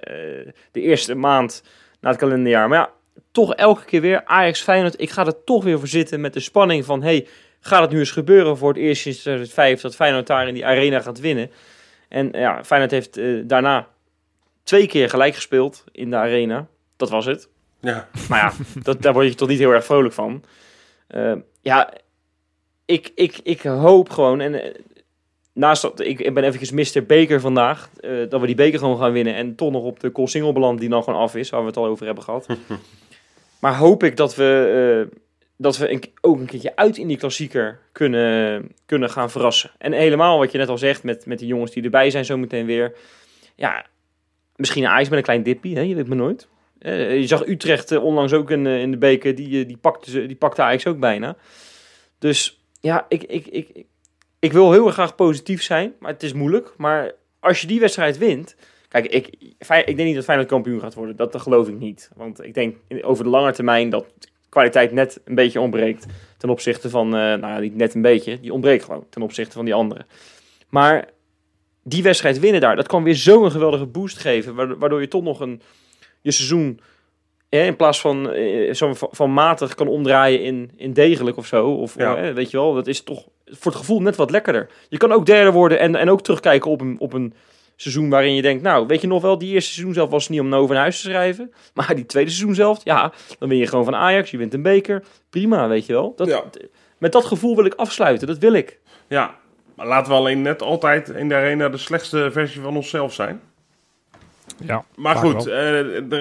Speaker 1: de eerste maand na het kalenderjaar. Maar ja, toch elke keer weer Ajax Feyenoord. Ik ga er toch weer voor zitten met de spanning van... Hey, gaat het nu eens gebeuren voor het eerst sinds 2005 dat Feyenoord daar in die arena gaat winnen? En ja, Feyenoord heeft daarna twee keer gelijk gespeeld in de arena. Dat was het.
Speaker 2: Ja,
Speaker 1: Maar ja, dat, daar word je toch niet heel erg vrolijk van. Eh, ja, ik, ik, ik hoop gewoon... En, eh, naast dat, ik, ik ben eventjes Mr. Beker vandaag. eh, dat we die beker gewoon gaan winnen. En toch nog op de Koolsingel beland die dan gewoon af is. Waar we het al over hebben gehad. maar hoop ik dat we, dat we een, ook een keertje uit in die klassieker kunnen, kunnen gaan verrassen. En helemaal wat je net al zegt met, met die jongens die erbij zijn zometeen weer. Ja, misschien een ijs met een klein dippie. Hè? Je weet maar nooit. Eh, je zag Utrecht eh, onlangs ook in, eh, in de beker, die, die, pakte die pakte Ajax ook bijna. Dus ja, ik, ik, ik, ik, wil heel erg graag positief zijn, maar het is moeilijk. Maar als je die wedstrijd wint... Kijk, ik, ik denk niet dat Feyenoord kampioen gaat worden. Dat, geloof ik niet. Want ik denk over de lange termijn dat kwaliteit net een beetje ontbreekt... ten opzichte van... eh, nou ja, niet net een beetje. Die ontbreekt gewoon ten opzichte van die anderen. Maar die wedstrijd winnen daar, dat kan weer zo'n geweldige boost geven... waardoor je toch nog een, je seizoen hè, in plaats van, eh, zo van, matig kan omdraaien in, in degelijk of zo. Of
Speaker 2: Ja.
Speaker 1: eh, weet je wel, dat is toch voor het gevoel net wat lekkerder. Je kan ook derde worden en, en ook terugkijken op een, op een seizoen waarin je denkt, nou, weet je nog wel, die eerste seizoen zelf was niet om over naar huis te schrijven. Maar die tweede seizoen zelf, ja, dan win je gewoon van Ajax, je wint een beker. Prima, weet je wel. Dat,
Speaker 2: Ja.
Speaker 1: Met dat gevoel wil ik afsluiten, dat wil ik.
Speaker 2: ja. Maar laten we alleen net altijd in de arena de slechtste versie van onszelf zijn.
Speaker 3: Ja,
Speaker 2: Maar goed, eh,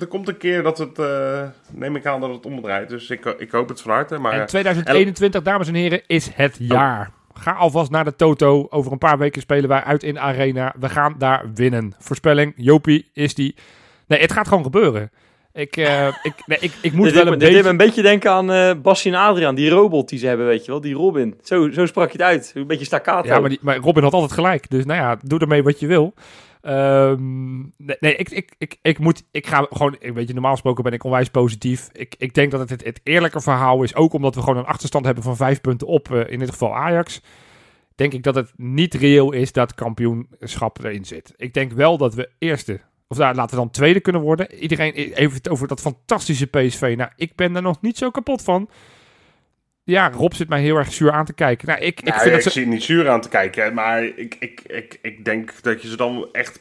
Speaker 2: er, komt een keer dat het, eh, neem ik aan dat het omdraait. Dus ik, ik hoop het van harte. Maar
Speaker 3: En
Speaker 2: eh,
Speaker 3: 2021, dames en heren, is het jaar. Ga alvast naar de Toto. Over een paar weken spelen wij uit in Arena. We gaan daar winnen. Voorspelling, Jopie, is die. Nee, het gaat gewoon gebeuren. Ik, eh, ik, nee, ik, ik moet
Speaker 1: dit
Speaker 3: wel een
Speaker 1: dit
Speaker 3: beetje...
Speaker 1: me een beetje denken aan eh Bassie en Adriaan, die robot die ze hebben, weet je wel. Die Robin. Zo, zo sprak je het uit. Een beetje staccato.
Speaker 3: Ja, maar, die, maar Robin had altijd gelijk. Dus nou ja, doe ermee wat je wil. Ehm, nee, nee ik, ik, ik, ik moet... Ik ga gewoon... Ik weet je, normaal gesproken ben ik onwijs positief. Ik, ik denk dat het, het eerlijke verhaal is. Ook omdat we gewoon een achterstand hebben van vijf punten op. eh, in dit geval Ajax. Denk ik dat het niet reëel is dat kampioenschap erin zit. Ik denk wel dat we eerste... Of nou, laten we dan tweede kunnen worden. Iedereen heeft het over dat fantastische PSV. Nou, ik ben er nog niet zo kapot van. Ja, Rob zit mij heel erg zuur aan te kijken. Nou, ik, ik
Speaker 2: nou,
Speaker 3: vind
Speaker 2: ik
Speaker 3: dat ze...
Speaker 2: zie niet zuur aan te kijken. Maar ik, ik, ik, ik denk dat je ze dan echt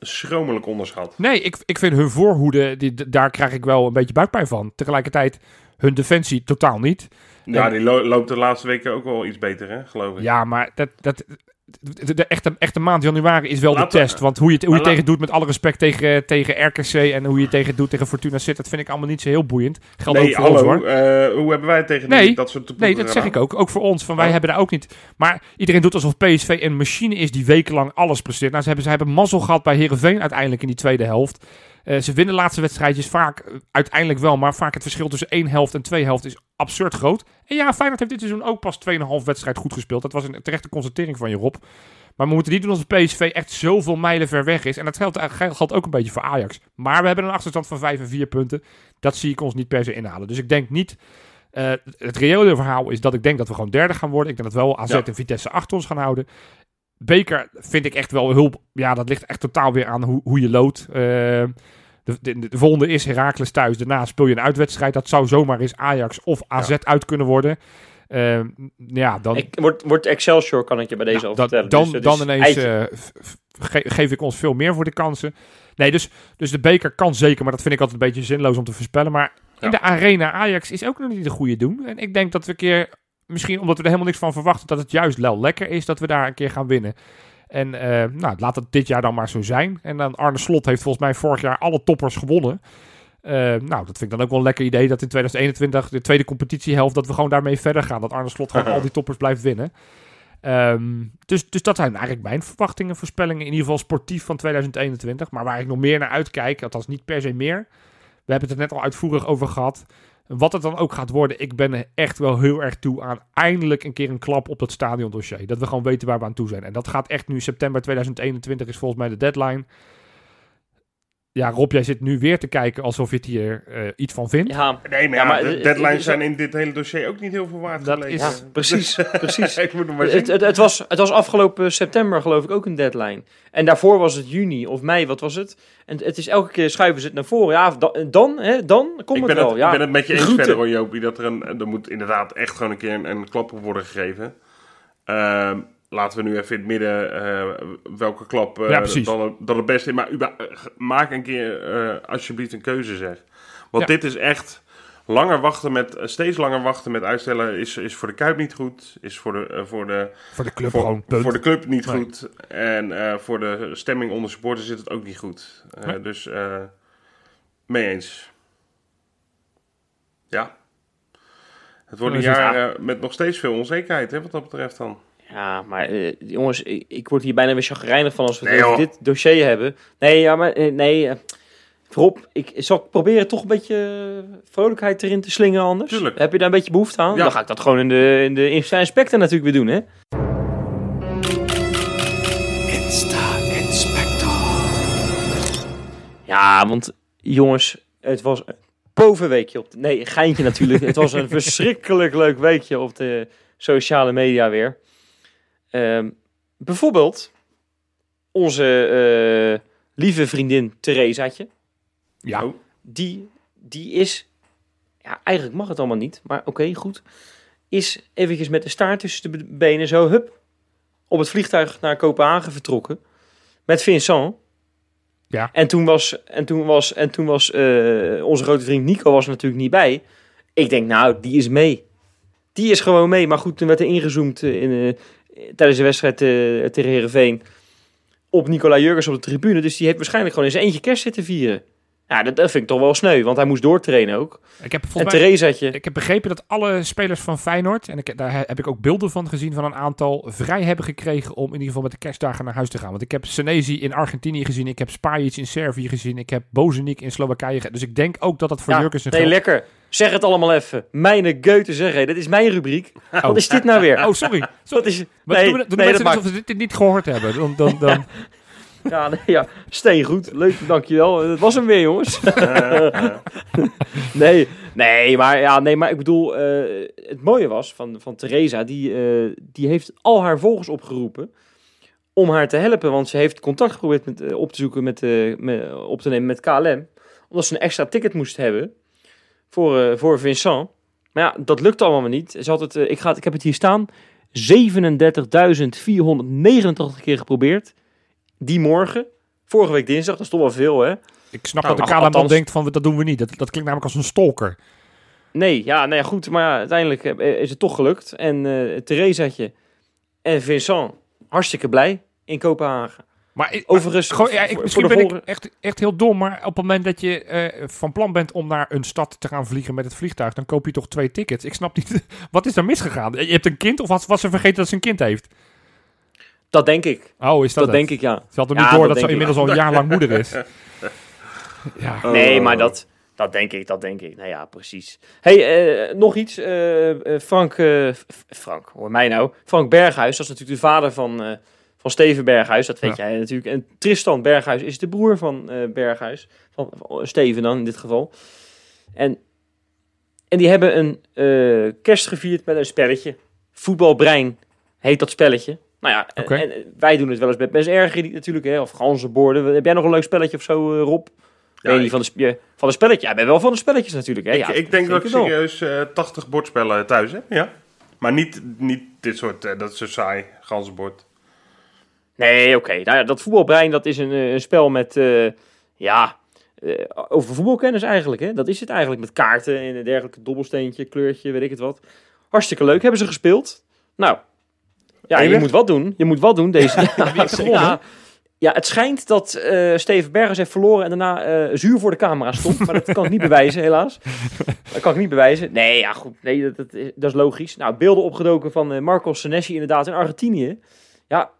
Speaker 2: schromelijk onderschat.
Speaker 3: Nee, ik, ik vind hun voorhoede, die, daar krijg ik wel een beetje buikpijn van. Tegelijkertijd, hun defensie totaal niet.
Speaker 2: Ja,
Speaker 3: En-
Speaker 2: die lo- loopt de laatste weken ook wel iets beter, hè, geloof ik.
Speaker 3: Ja, maar dat, dat, de, de echte, echte maand januari is wel de test. Want hoe je, het- hoe je tegen doet, met alle respect tegen, tegen RKC en hoe je het tegen doet tegen Fortuna Sittard, dat vind ik allemaal niet zo heel boeiend. Geldt
Speaker 2: nee,
Speaker 3: ook voor ons hoor.
Speaker 2: eh, hoe hebben wij tegen die-
Speaker 3: Nee,
Speaker 2: dat soort
Speaker 3: Nee, dat zeg ik ook. Ook voor ons. Van wij
Speaker 2: Oh.
Speaker 3: hebben daar ook niet. Maar iedereen doet alsof PSV een machine is die wekenlang alles presteert. Nou, ze hebben, ze hebben mazzel gehad bij Herenveen uiteindelijk in die tweede helft. Eh, ze winnen laatste wedstrijdjes vaak eh, uiteindelijk wel. Maar vaak het verschil tussen één helft en twee helft is absurd groot. En ja, Feyenoord heeft dit seizoen ook pas 2,5 wedstrijd goed gespeeld. Dat was een terechte constatering van je, Rob. Maar we moeten niet doen alsof PSV echt zoveel mijlen ver weg is. En dat geldt, eigenlijk- geldt ook een beetje voor Ajax. Maar we hebben een achterstand van 5 en 4 punten. Dat zie ik ons niet per se inhalen. Dus ik denk niet... eh, het reële verhaal is dat ik denk dat we gewoon derde gaan worden. Ik denk dat wel AZ
Speaker 2: Ja.
Speaker 3: en Vitesse achter ons gaan houden. Beker vind ik echt wel hulp. Ja, dat ligt echt totaal weer aan hoe, hoe je loodt. Eh, de, de, de volgende is Heracles thuis. Daarna speel je een uitwedstrijd. Dat zou zomaar eens Ajax of AZ uit kunnen worden. Eh, ja, dan,
Speaker 1: Ik, wordt, wordt Excelsior, kan ik je bij deze
Speaker 3: nou,
Speaker 1: al
Speaker 3: dan,
Speaker 1: vertellen.
Speaker 3: dan,
Speaker 1: Dus
Speaker 3: dan ineens eh, ge- geef ik ons veel meer voor de kansen. Nee, dus, dus de beker kan zeker, maar dat vind ik altijd een beetje zinloos om te voorspellen. Maar in de arena Ajax is ook nog niet de goede doen. En ik denk dat we een keer, misschien omdat we er helemaal niks van verwachten, dat het juist wel lekker is dat we daar een keer gaan winnen. En eh, nou, laat het dit jaar dan maar zo zijn. En dan Arne Slot heeft volgens mij vorig jaar alle toppers gewonnen. Eh, nou, dat vind ik dan ook wel een lekker idee dat in 2021, de tweede competitiehelft, dat we gewoon daarmee verder gaan. Dat Arne Slot gewoon al die toppers blijft winnen. Ehm, dus, dus dat zijn eigenlijk mijn verwachtingen, voorspellingen, in ieder geval sportief van 2021. Maar waar ik nog meer naar uitkijk, althans niet per se meer. We hebben het er net al uitvoerig over gehad. Wat het dan ook gaat worden, ik ben er echt wel heel erg toe aan eindelijk een keer een klap op dat stadiondossier. Dat we gewoon weten waar we aan toe zijn. En dat gaat echt nu, september 2021 is volgens mij de deadline. Ja, Rob, jij zit nu weer te kijken alsof je het hier eh, iets van vindt.
Speaker 1: Ja,
Speaker 2: Nee, maar,
Speaker 1: Ja,
Speaker 2: ja,
Speaker 1: maar
Speaker 2: de deadlines zijn in dit hele dossier ook niet heel veel waard
Speaker 3: Dat
Speaker 2: gebleken.
Speaker 3: is-
Speaker 1: ja, precies, precies.
Speaker 2: ik moet maar zien.
Speaker 1: Het, het, het, was, het was afgelopen september geloof ik ook een deadline. En daarvoor was het juni of mei, wat was het? En het is elke keer schuiven ze het naar voren. Ja, da- dan, hè, dan komt
Speaker 2: ik
Speaker 1: het
Speaker 2: ben
Speaker 1: wel.
Speaker 2: het,
Speaker 1: ja.
Speaker 2: ik ben het met je eens verder hoor, Jopie. Dat er, een, er moet inderdaad echt gewoon een keer een, een klap op worden gegeven. Ehm, laten we nu even in het midden eh, welke klap eh,
Speaker 3: Ja,
Speaker 2: dan, het- dan het beste is. Maar uba- eh, maak een keer eh, alsjeblieft een keuze zeg. Want
Speaker 3: Ja.
Speaker 2: dit is echt... Langer wachten met, steeds langer wachten met uitstellen is, is voor de Kuip niet goed. Is voor de, voor de,
Speaker 3: Voor de club
Speaker 2: voor,
Speaker 3: gewoon, punt.
Speaker 2: voor de club niet
Speaker 3: Nee.
Speaker 2: goed. En voor de stemming onder supporters zit het ook niet goed.
Speaker 3: Nee.
Speaker 2: Dus mee eens. Ja. Het wordt een
Speaker 3: het
Speaker 2: jaar met nog steeds veel onzekerheid, hè, wat dat betreft dan.
Speaker 1: Ja, maar eh, jongens, ik, ik word hier bijna weer chagrijnig van als we
Speaker 2: Nee,
Speaker 1: dit dossier hebben. Nee, ja, maar eh, nee. eh, Rob, ik zal proberen toch een beetje vrolijkheid erin te slingen anders.
Speaker 2: Tuurlijk.
Speaker 1: Heb je daar een beetje behoefte aan?
Speaker 2: Ja.
Speaker 1: Dan ga ik dat gewoon in de, in de Insta Inspector natuurlijk weer doen, hè? Ja, want jongens, het was een bovenweekje op de... Nee, geintje natuurlijk. het was een verschrikkelijk leuk weekje op de sociale media weer. Ehm, bijvoorbeeld onze eh, lieve vriendin Theresaatje.
Speaker 3: Ja,
Speaker 2: Oh.
Speaker 1: Die, die is... Ja, eigenlijk mag het allemaal niet, maar oké, goed. Is eventjes met de staart tussen de benen zo, hup, op het vliegtuig naar Kopenhagen vertrokken. Met Vincent.
Speaker 3: Ja.
Speaker 1: En toen was, en toen was, en toen was eh, onze grote vriend Nico was natuurlijk niet bij. Ik denk, nou, die is mee. Die is gewoon mee. Maar goed, toen werd er ingezoomd eh, in, tijdens de wedstrijd eh, tegen Herenveen op Nicola Jurgens op de tribune. Dus die heeft waarschijnlijk gewoon in zijn eentje kerst zitten vieren. Ja, dat, dat vind ik toch wel sneu, want hij moest doortrainen ook.
Speaker 3: ik heb
Speaker 1: En. Theresaatje,
Speaker 3: Ik heb begrepen dat alle spelers van Feyenoord, en ik, daar heb ik ook beelden van gezien van een aantal, vrij hebben gekregen om in ieder geval met de kerstdagen naar huis te gaan. Want ik heb Senezi in Argentinië gezien, ik heb Spajic in Servië gezien, ik heb Bozenik in Slowakije gezien. Dus ik denk ook dat dat voor
Speaker 1: Ja,
Speaker 3: Jurkens een
Speaker 1: nee, lekker. Zeg het allemaal even. Mijn Goethe zeggen. Dat is mijn rubriek. Wat is dit nou weer?
Speaker 3: Oh, sorry.
Speaker 1: Wat is...
Speaker 3: Maar
Speaker 1: nee,
Speaker 3: doen, we- doen
Speaker 1: nee,
Speaker 3: mensen alsof ze dit niet gehoord hebben. Dan, dan, dan,
Speaker 1: Ja, nee, ja, steengoed. Leuk, dankjewel. Dat was hem weer, jongens. nee, nee, maar, ja, nee, maar ik bedoel, eh, het mooie was van, van Theresa, die, eh, die heeft al haar volgers opgeroepen om haar te helpen, want ze heeft contact geprobeerd met, eh, op te zoeken met, eh, met, op te nemen met KLM, omdat ze een extra ticket moest hebben voor, eh, voor Vincent. Maar ja, dat lukte allemaal niet. Ze had het, eh, ik, ga, ik heb het hier staan, 37.489 keer geprobeerd die morgen Vorige week dinsdag, dat is toch wel veel, hè?
Speaker 3: Ik snap
Speaker 2: Nou,
Speaker 3: dat de Kalaman
Speaker 1: althans-
Speaker 3: denkt van, dat doen we niet. Dat, dat klinkt namelijk als een stalker.
Speaker 1: Nee, ja, nee, goed. Maar ja, uiteindelijk eh, is het toch gelukt. En Theresaatje en Vincent, hartstikke blij in Kopenhagen.
Speaker 3: Maar ik-
Speaker 1: Overigens,
Speaker 3: Gewoon, ja, ik, misschien ben
Speaker 1: volgende-
Speaker 3: ik echt, echt heel dom, maar op het moment dat je eh, van plan bent om naar een stad te gaan vliegen met het vliegtuig, dan koop je toch twee tickets. Ik snap niet, wat is er misgegaan? Je hebt een kind of was, was ze vergeten dat ze een kind heeft?
Speaker 1: Dat denk ik.
Speaker 3: Oh, is dat,
Speaker 1: Dat,
Speaker 3: het?
Speaker 1: denk ik, ja.
Speaker 3: Ze had er
Speaker 1: Ja,
Speaker 3: niet door
Speaker 1: dat
Speaker 3: dat, ze inmiddels al een jaar lang moeder is. Ja,
Speaker 2: Oh.
Speaker 1: Nee, maar dat, dat denk ik, dat denk ik. Nou ja, precies. hey, eh, nog iets. eh, Frank, eh, Frank, hoor mij nou. Frank Berghuis, dat is natuurlijk de vader van, eh, van Steven Berghuis. Dat weet
Speaker 3: Ja.
Speaker 1: jij natuurlijk. En Tristan Berghuis is de broer van eh, Berghuis. Van, van Steven dan, in dit geval. En, en die hebben een eh, kerst gevierd met een spelletje. Voetbalbrein heet dat spelletje. Nou ja, en- wij doen het wel eens met Best Erger natuurlijk. Hè, of ganzenborden. Heb jij nog een leuk spelletje of zo, eh, Rob?
Speaker 2: Ja,
Speaker 1: ben je
Speaker 2: ik-
Speaker 1: van de, van de spelletje? Jij bent wel van de spelletjes natuurlijk. Hè?
Speaker 2: Ik,
Speaker 1: ja,
Speaker 2: ik denk dat ik serieus eh 80 bordspellen thuis heb, ja. Maar niet, niet dit soort, eh, dat is zo saai, ganzenbord.
Speaker 1: Nee, oké. Nou ja, dat voetbalbrein, dat is een, eh, een spel met, eh, ja, eh, over voetbalkennis eigenlijk. Hè? Dat is het eigenlijk, met kaarten en een dergelijke dobbelsteentje, kleurtje, weet ik het wat. Hartstikke leuk. Hebben ze gespeeld? Nou, ja, je moet wat doen. Je moet wat doen deze... ja, ja, het schijnt dat Steven Bergers heeft verloren en daarna zuur voor de camera stond. Maar dat kan ik niet bewijzen, helaas. Dat kan ik niet bewijzen. Nee, ja, goed. Nee, dat, dat, is, dat is logisch. Nou, beelden opgedoken van eh, Marcos Senesi inderdaad in Argentinië. Ja,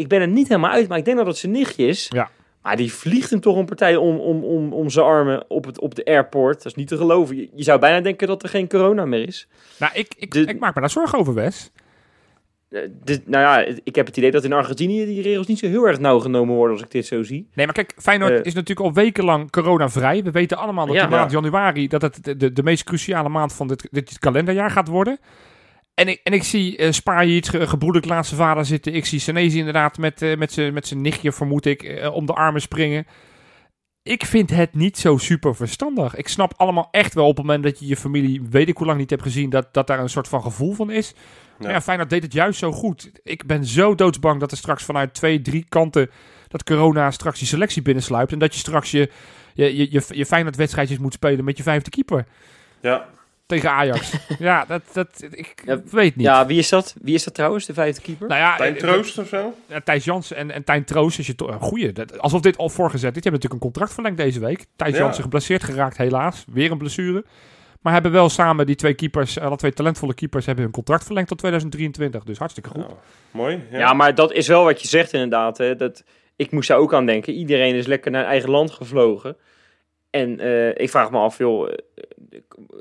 Speaker 1: ik ben er niet helemaal uit, maar ik denk dat het zijn nichtje is.
Speaker 3: Ja.
Speaker 1: Maar die vliegt hem toch een partij om, om, om, om zijn armen op, het, op de airport. Dat is niet te geloven. Je, je zou bijna denken dat er geen corona meer is.
Speaker 3: nou, ik, ik,
Speaker 1: De-
Speaker 3: ik maak me daar zorgen over, Wes.
Speaker 1: Eh, nou ja, ik heb het idee dat in Argentinië die regels niet zo heel erg nauw genomen worden als ik dit zo zie.
Speaker 3: Nee, maar kijk, Feyenoord
Speaker 1: Eh.
Speaker 3: is natuurlijk al wekenlang coronavrij. We weten allemaal dat
Speaker 1: Ja.
Speaker 3: de maand januari dat het de, de, de meest cruciale maand van dit, dit kalenderjaar gaat worden. En ik, en ik zie eh Spajic, ge, gebroedelijk laatste vader zitten. Ik zie Senezi inderdaad met, eh, met zijn met zijn nichtje, vermoed ik, eh, om de armen springen. Ik vind het niet zo super verstandig. Ik snap allemaal echt wel op het moment dat je je familie, weet ik hoe lang niet hebt gezien, dat, dat daar een soort van gevoel van is. Maar ja, Feyenoord deed het juist zo goed. Ik ben zo doodsbang dat er straks vanuit twee, drie kanten dat corona straks die selectie binnensluipt. En dat je straks je, je, je, je, je Feyenoord-wedstrijdjes moet spelen met je vijfde keeper
Speaker 2: Ja,
Speaker 3: tegen Ajax. ja, dat, dat ik
Speaker 1: Ja,
Speaker 3: weet niet.
Speaker 1: Ja, wie is dat? Wie is dat trouwens, de vijfde keeper?
Speaker 3: nou ja,
Speaker 2: Tijn
Speaker 3: eh,
Speaker 2: Troost of zo?
Speaker 3: eh, Thijs Jansen en, en Tijn Troost is je toch een goeie. Dat, alsof dit al voorgezet is. Die hebben natuurlijk een contract verlengd deze week. Thijs
Speaker 2: Ja.
Speaker 3: Jansen geblesseerd geraakt, helaas. Weer een blessure. Maar hebben wel samen die twee keepers, alle twee talentvolle keepers, hebben hun contract verlengd tot 2023. Dus hartstikke goed.
Speaker 2: Mooi. Ja.
Speaker 1: Ja. maar dat is wel wat je zegt inderdaad. Hè. Dat, ik moest daar ook aan denken. Iedereen is lekker naar eigen land gevlogen. En eh, ik vraag me af, joh, eh,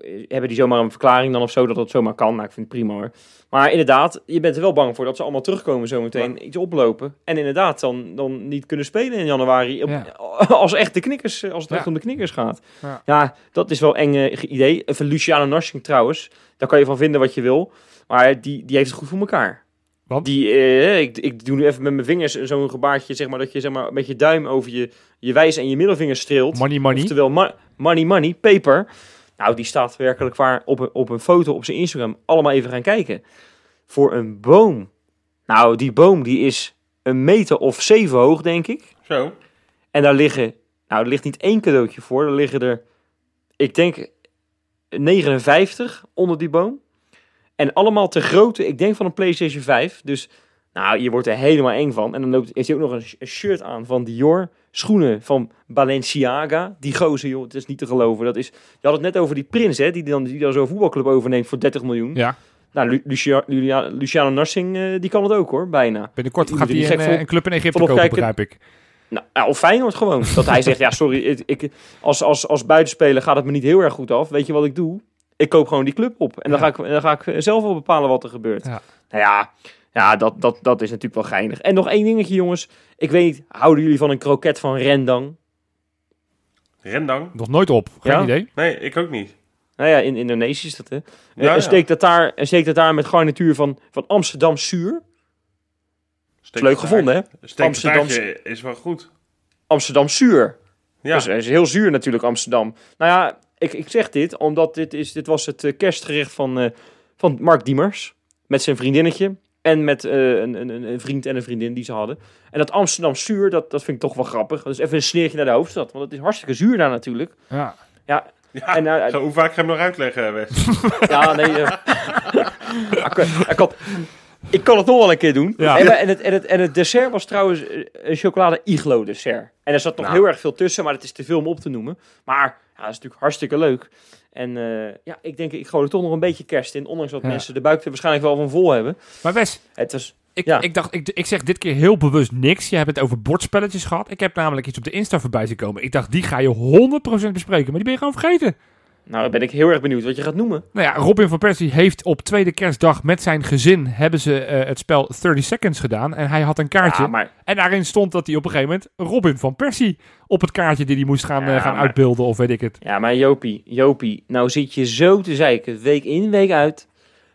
Speaker 1: eh, hebben die zomaar een verklaring dan of zo dat dat zomaar kan? Nou, ik vind het prima hoor. Maar inderdaad, je bent er wel bang voor dat ze allemaal terugkomen zometeen, iets oplopen. En inderdaad dan, dan niet kunnen spelen in januari. Op-
Speaker 3: Ja.
Speaker 1: Als echt de knikkers, als het
Speaker 3: Ja.
Speaker 1: echt om de knikkers gaat.
Speaker 3: Ja.
Speaker 1: Ja, dat is wel een eng idee. Even Luciano Narsing trouwens, daar kan je van vinden wat je wil. Maar die, die heeft het goed voor elkaar.
Speaker 3: Want?
Speaker 1: Die, eh, ik, ik doe nu even met mijn vingers zo'n gebaartje, zeg maar, dat je zeg maar, met je duim over je, je wijs en je middelvinger streelt.
Speaker 3: Money, money.
Speaker 1: Oftewel, ma- money, money, paper. Nou, die staat werkelijk waar op een, op een foto op zijn Instagram. Allemaal even gaan kijken. Voor een boom. Nou, die boom die is een meter of zeven hoog, denk ik.
Speaker 2: Zo.
Speaker 1: En daar liggen, nou, er ligt niet één cadeautje voor. Er liggen er, ik denk, 59 onder die boom. En allemaal te grootte, ik denk van een PlayStation 5. Dus, nou, je wordt er helemaal eng van. En dan loopt, heeft hij ook nog een, sh- een shirt aan van Dior. Schoenen van Balenciaga. Die gozer, joh, het is niet te geloven. Dat is, je had het net over die prins, hè, die dan, die dan zo'n voetbalclub overneemt voor 30 miljoen.
Speaker 3: Ja,
Speaker 1: Nou, Lu- Lucia, Lucia- Luciano Narsing, eh, die kan het ook hoor, bijna.
Speaker 3: binnenkort gaat hij een, eh,
Speaker 1: vol-
Speaker 3: een club in Egypte kopen,
Speaker 1: kijken.
Speaker 3: begrijp ik.
Speaker 1: Nou, ja, of Feyenoord gewoon. Dat hij zegt, ja sorry, ik, ik, als, als, als buitenspeler gaat het me niet heel erg goed af. Weet je wat ik doe? Ik koop gewoon die club op. En dan,
Speaker 3: Ja.
Speaker 1: ga, ik, dan ga ik zelf wel bepalen wat er gebeurt.
Speaker 3: Ja.
Speaker 1: Nou ja, ja dat, dat, dat is natuurlijk wel geinig. En nog één dingetje jongens. Ik weet niet, houden jullie van een kroket van rendang?
Speaker 2: Rendang?
Speaker 3: Nog nooit op, geen
Speaker 1: Ja?
Speaker 3: idee.
Speaker 2: Nee, ik ook niet.
Speaker 1: Nou ja, in Indonesië is dat hè.
Speaker 2: Ja,
Speaker 1: en
Speaker 2: ja.
Speaker 1: steekt dat daar, en steekt dat daar met garnituur van, van Amsterdam zuur.
Speaker 2: Steek
Speaker 1: Leuk gevonden hè?
Speaker 2: Steek
Speaker 1: Amsterdam-
Speaker 2: is wel goed.
Speaker 1: Amsterdam zuur.
Speaker 2: Ja,
Speaker 1: Dus, is heel zuur natuurlijk, Amsterdam. Nou ja, ik, ik zeg dit omdat dit, is, dit was het eh, kerstgerecht van, eh, van Mark Diemers. Met zijn vriendinnetje. En met eh, een, een, een- vriend en een vriendin die ze hadden. En dat Amsterdam zuur, dat, dat vind ik toch wel grappig. Dus even een sneertje naar de hoofdstad. Want het is hartstikke zuur daar natuurlijk.
Speaker 3: Ja.
Speaker 2: Ja,
Speaker 1: En,
Speaker 2: zo, hoe vaak ga je hem nog uitleggen, Wes?
Speaker 1: Ja, nee. ik, ik, had- ik kan het nog wel een keer doen.
Speaker 3: Ja.
Speaker 1: En, en, het, en, het, en het dessert was trouwens een chocolade iglo dessert. En er zat nog
Speaker 2: Nou.
Speaker 1: heel erg veel tussen, maar het is te veel om op te noemen. Maar ja, dat is natuurlijk hartstikke leuk. En eh, ja, ik denk, ik gooi er toch nog een beetje kerst in. Ondanks dat
Speaker 3: Ja.
Speaker 1: mensen de buik er waarschijnlijk wel van vol hebben.
Speaker 3: Maar Wes,
Speaker 1: Het was,
Speaker 3: ik,
Speaker 1: Ja.
Speaker 3: ik dacht, ik, ik zeg dit keer heel bewust niks. Je hebt het over bordspelletjes gehad. Ik heb namelijk iets op de Insta voorbij zien komen. Ik dacht, die ga je 100% bespreken, maar die ben je gewoon vergeten.
Speaker 1: Nou, ben ik heel erg benieuwd wat je gaat noemen.
Speaker 3: Nou ja, Robin van Persie heeft op tweede kerstdag met zijn gezin hebben ze eh, het spel 30 Seconds gedaan. En hij had een kaartje.
Speaker 1: Ja, maar
Speaker 3: En daarin stond dat hij op een gegeven moment Robin van Persie op het kaartje die hij moest gaan,
Speaker 1: Ja,
Speaker 3: eh, gaan
Speaker 1: maar-
Speaker 3: uitbeelden of weet ik het.
Speaker 1: Ja, maar Jopie, Jopie, nou zit je zo te zeiken, week in, week uit.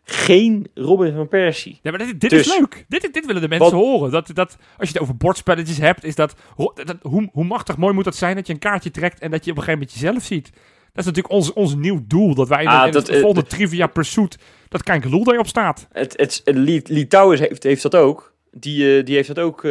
Speaker 1: Geen Robin van Persie.
Speaker 3: Ja, maar dit, dit
Speaker 1: Dus-
Speaker 3: is leuk. Dit, dit willen de mensen
Speaker 1: Wat-
Speaker 3: horen. Dat, dat, als je het over bordspelletjes hebt, is dat, dat hoe, hoe machtig mooi moet dat zijn dat je een kaartje trekt en dat je op een gegeven moment jezelf ziet. Dat is natuurlijk ons, ons nieuw doel, dat wij in,
Speaker 1: Ah,
Speaker 3: het- in
Speaker 1: dat,
Speaker 3: het
Speaker 1: eh,
Speaker 3: volgende Trivia Pursuit, dat Kijkeloel daarop staat.
Speaker 1: Het, het, Towers heeft, heeft dat ook. Die, eh, die heeft dat ook. eh.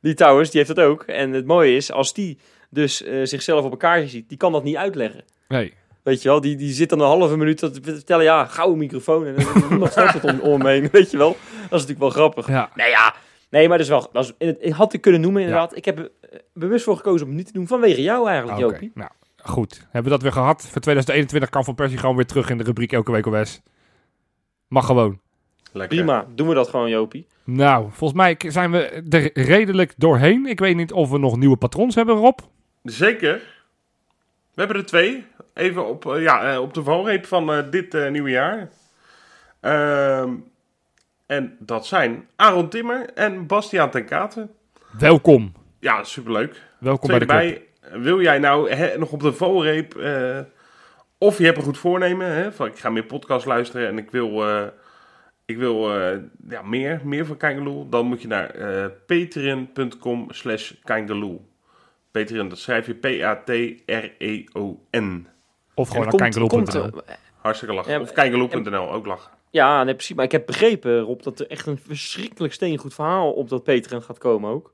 Speaker 3: Lee Towers,
Speaker 1: die heeft dat ook. En het mooie is, als die dus eh, zichzelf op een kaartje ziet, die kan dat niet uitleggen.
Speaker 3: Nee.
Speaker 1: Weet je wel, die, die zit dan een halve minuut te vertellen, ja, gouden microfoon. En dan snapt het om, om hem heen, weet je wel. Dat is natuurlijk wel grappig.
Speaker 3: Ja.
Speaker 1: Nee, ja. Nee, maar dat is wel... Dat is, het, ik had ik kunnen noemen, inderdaad. Ik heb eh, bewust voor gekozen om het niet te doen vanwege jou eigenlijk,
Speaker 3: Oké,
Speaker 1: Jopie.
Speaker 3: nou goed. Hebben we dat weer gehad. Voor 2021 kan Van Persie gewoon weer terug in de rubriek elke week OS. Mag gewoon.
Speaker 2: Lekker.
Speaker 1: Prima, doen we dat gewoon, Jopie.
Speaker 3: Nou, volgens mij zijn we er redelijk doorheen. Ik weet niet of we nog nieuwe patrons hebben, Rob.
Speaker 2: Zeker. We hebben er twee. Even op, eh, ja, eh, op de valreep van eh, dit eh, nieuwe jaar. Ehm, en dat zijn Aaron Timmer en Bastiaan ten Katen.
Speaker 3: Welkom.
Speaker 2: Ja, superleuk.
Speaker 3: Welkom
Speaker 2: Twee
Speaker 3: bij de club.
Speaker 2: erbij. Wil jij nou hè, nog op de valreep... eh, of je hebt een goed voornemen. Hè, van ik ga meer podcast luisteren en ik wil... eh, ik wil eh, ja, meer, meer van Kangaloo. Dan moet je naar eh patreon.com slash. Patreon, dat schrijf je P-A-T-R-E-O-N.
Speaker 3: Of gewoon naar
Speaker 1: eh,
Speaker 2: Hartstikke lachen.
Speaker 1: Ja,
Speaker 2: of Kangaloo.nl, ook lachen.
Speaker 1: Ja, nee, precies. Maar ik heb begrepen, Rob, dat er echt een verschrikkelijk steengoed verhaal op dat Patreon gaat komen ook.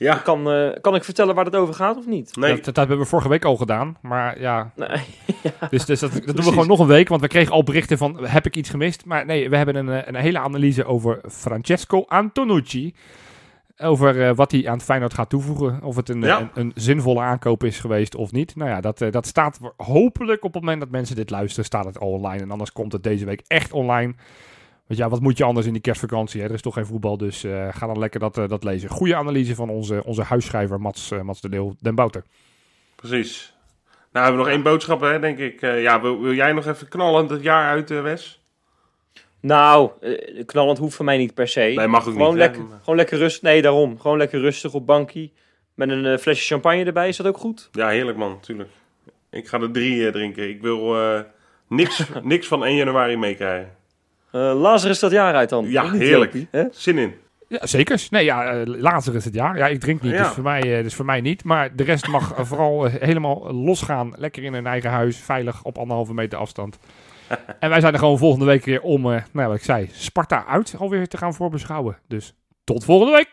Speaker 2: Ja,
Speaker 1: Kan, eh, kan ik vertellen waar het over gaat of niet?
Speaker 2: nee.
Speaker 3: Dat, dat hebben we vorige week al gedaan. Maar ja,
Speaker 1: Nee.
Speaker 3: dus, dus dat, dat doen we gewoon nog een week. Want we kregen al berichten van, heb ik iets gemist? Maar nee, we hebben een, eh, een hele analyse over Francesco Antonucci. Over eh, wat hij aan het Feyenoord gaat toevoegen. Of het een,
Speaker 2: Ja.
Speaker 3: een, een zinvolle aankoop is geweest of niet. Nou ja, dat, eh, dat staat hopelijk op het moment dat mensen dit luisteren, staat het al online. En anders komt het deze week echt online. Want ja, wat moet je anders in die kerstvakantie? Hè? Er is toch geen voetbal, dus eh, ga dan lekker dat, eh, dat lezen. Goede analyse van onze, onze huisschrijver Mats, eh, Mats de Leeuw, Den Bouter.
Speaker 2: Precies. Nou, hebben we nog één boodschap, hè, denk ik. Eh, ja, wil, wil jij nog even knallend het jaar uit, eh, Wes?
Speaker 1: Nou, knallend hoeft van mij niet per se.
Speaker 2: Nee, mag ook
Speaker 1: gewoon,
Speaker 2: niet.
Speaker 1: lekker,
Speaker 2: hè.
Speaker 1: gewoon lekker rustig. Nee, daarom. Gewoon lekker rustig op bankie. Met een flesje champagne erbij. Is dat ook goed?
Speaker 2: Ja, heerlijk man, tuurlijk. Ik ga er drie drinken. Ik wil eh, niks, niks van 1 januari meekrijgen.
Speaker 1: Eh Lazarus dat jaar uit dan.
Speaker 2: Ja, heerlijk.
Speaker 1: Jopie? Hè?
Speaker 2: Zin in.
Speaker 3: Ja, zeker. Nee, ja, eh, later is het jaar. Ja, ik drink niet,
Speaker 2: Ja.
Speaker 3: dus, voor mij, eh, dus voor mij niet. Maar de rest mag vooral helemaal losgaan. Lekker in hun eigen huis, veilig op anderhalve meter afstand. en wij zijn er gewoon volgende week weer om, eh, nou, wat ik zei, Sparta uit alweer te gaan voorbeschouwen. Dus tot volgende week!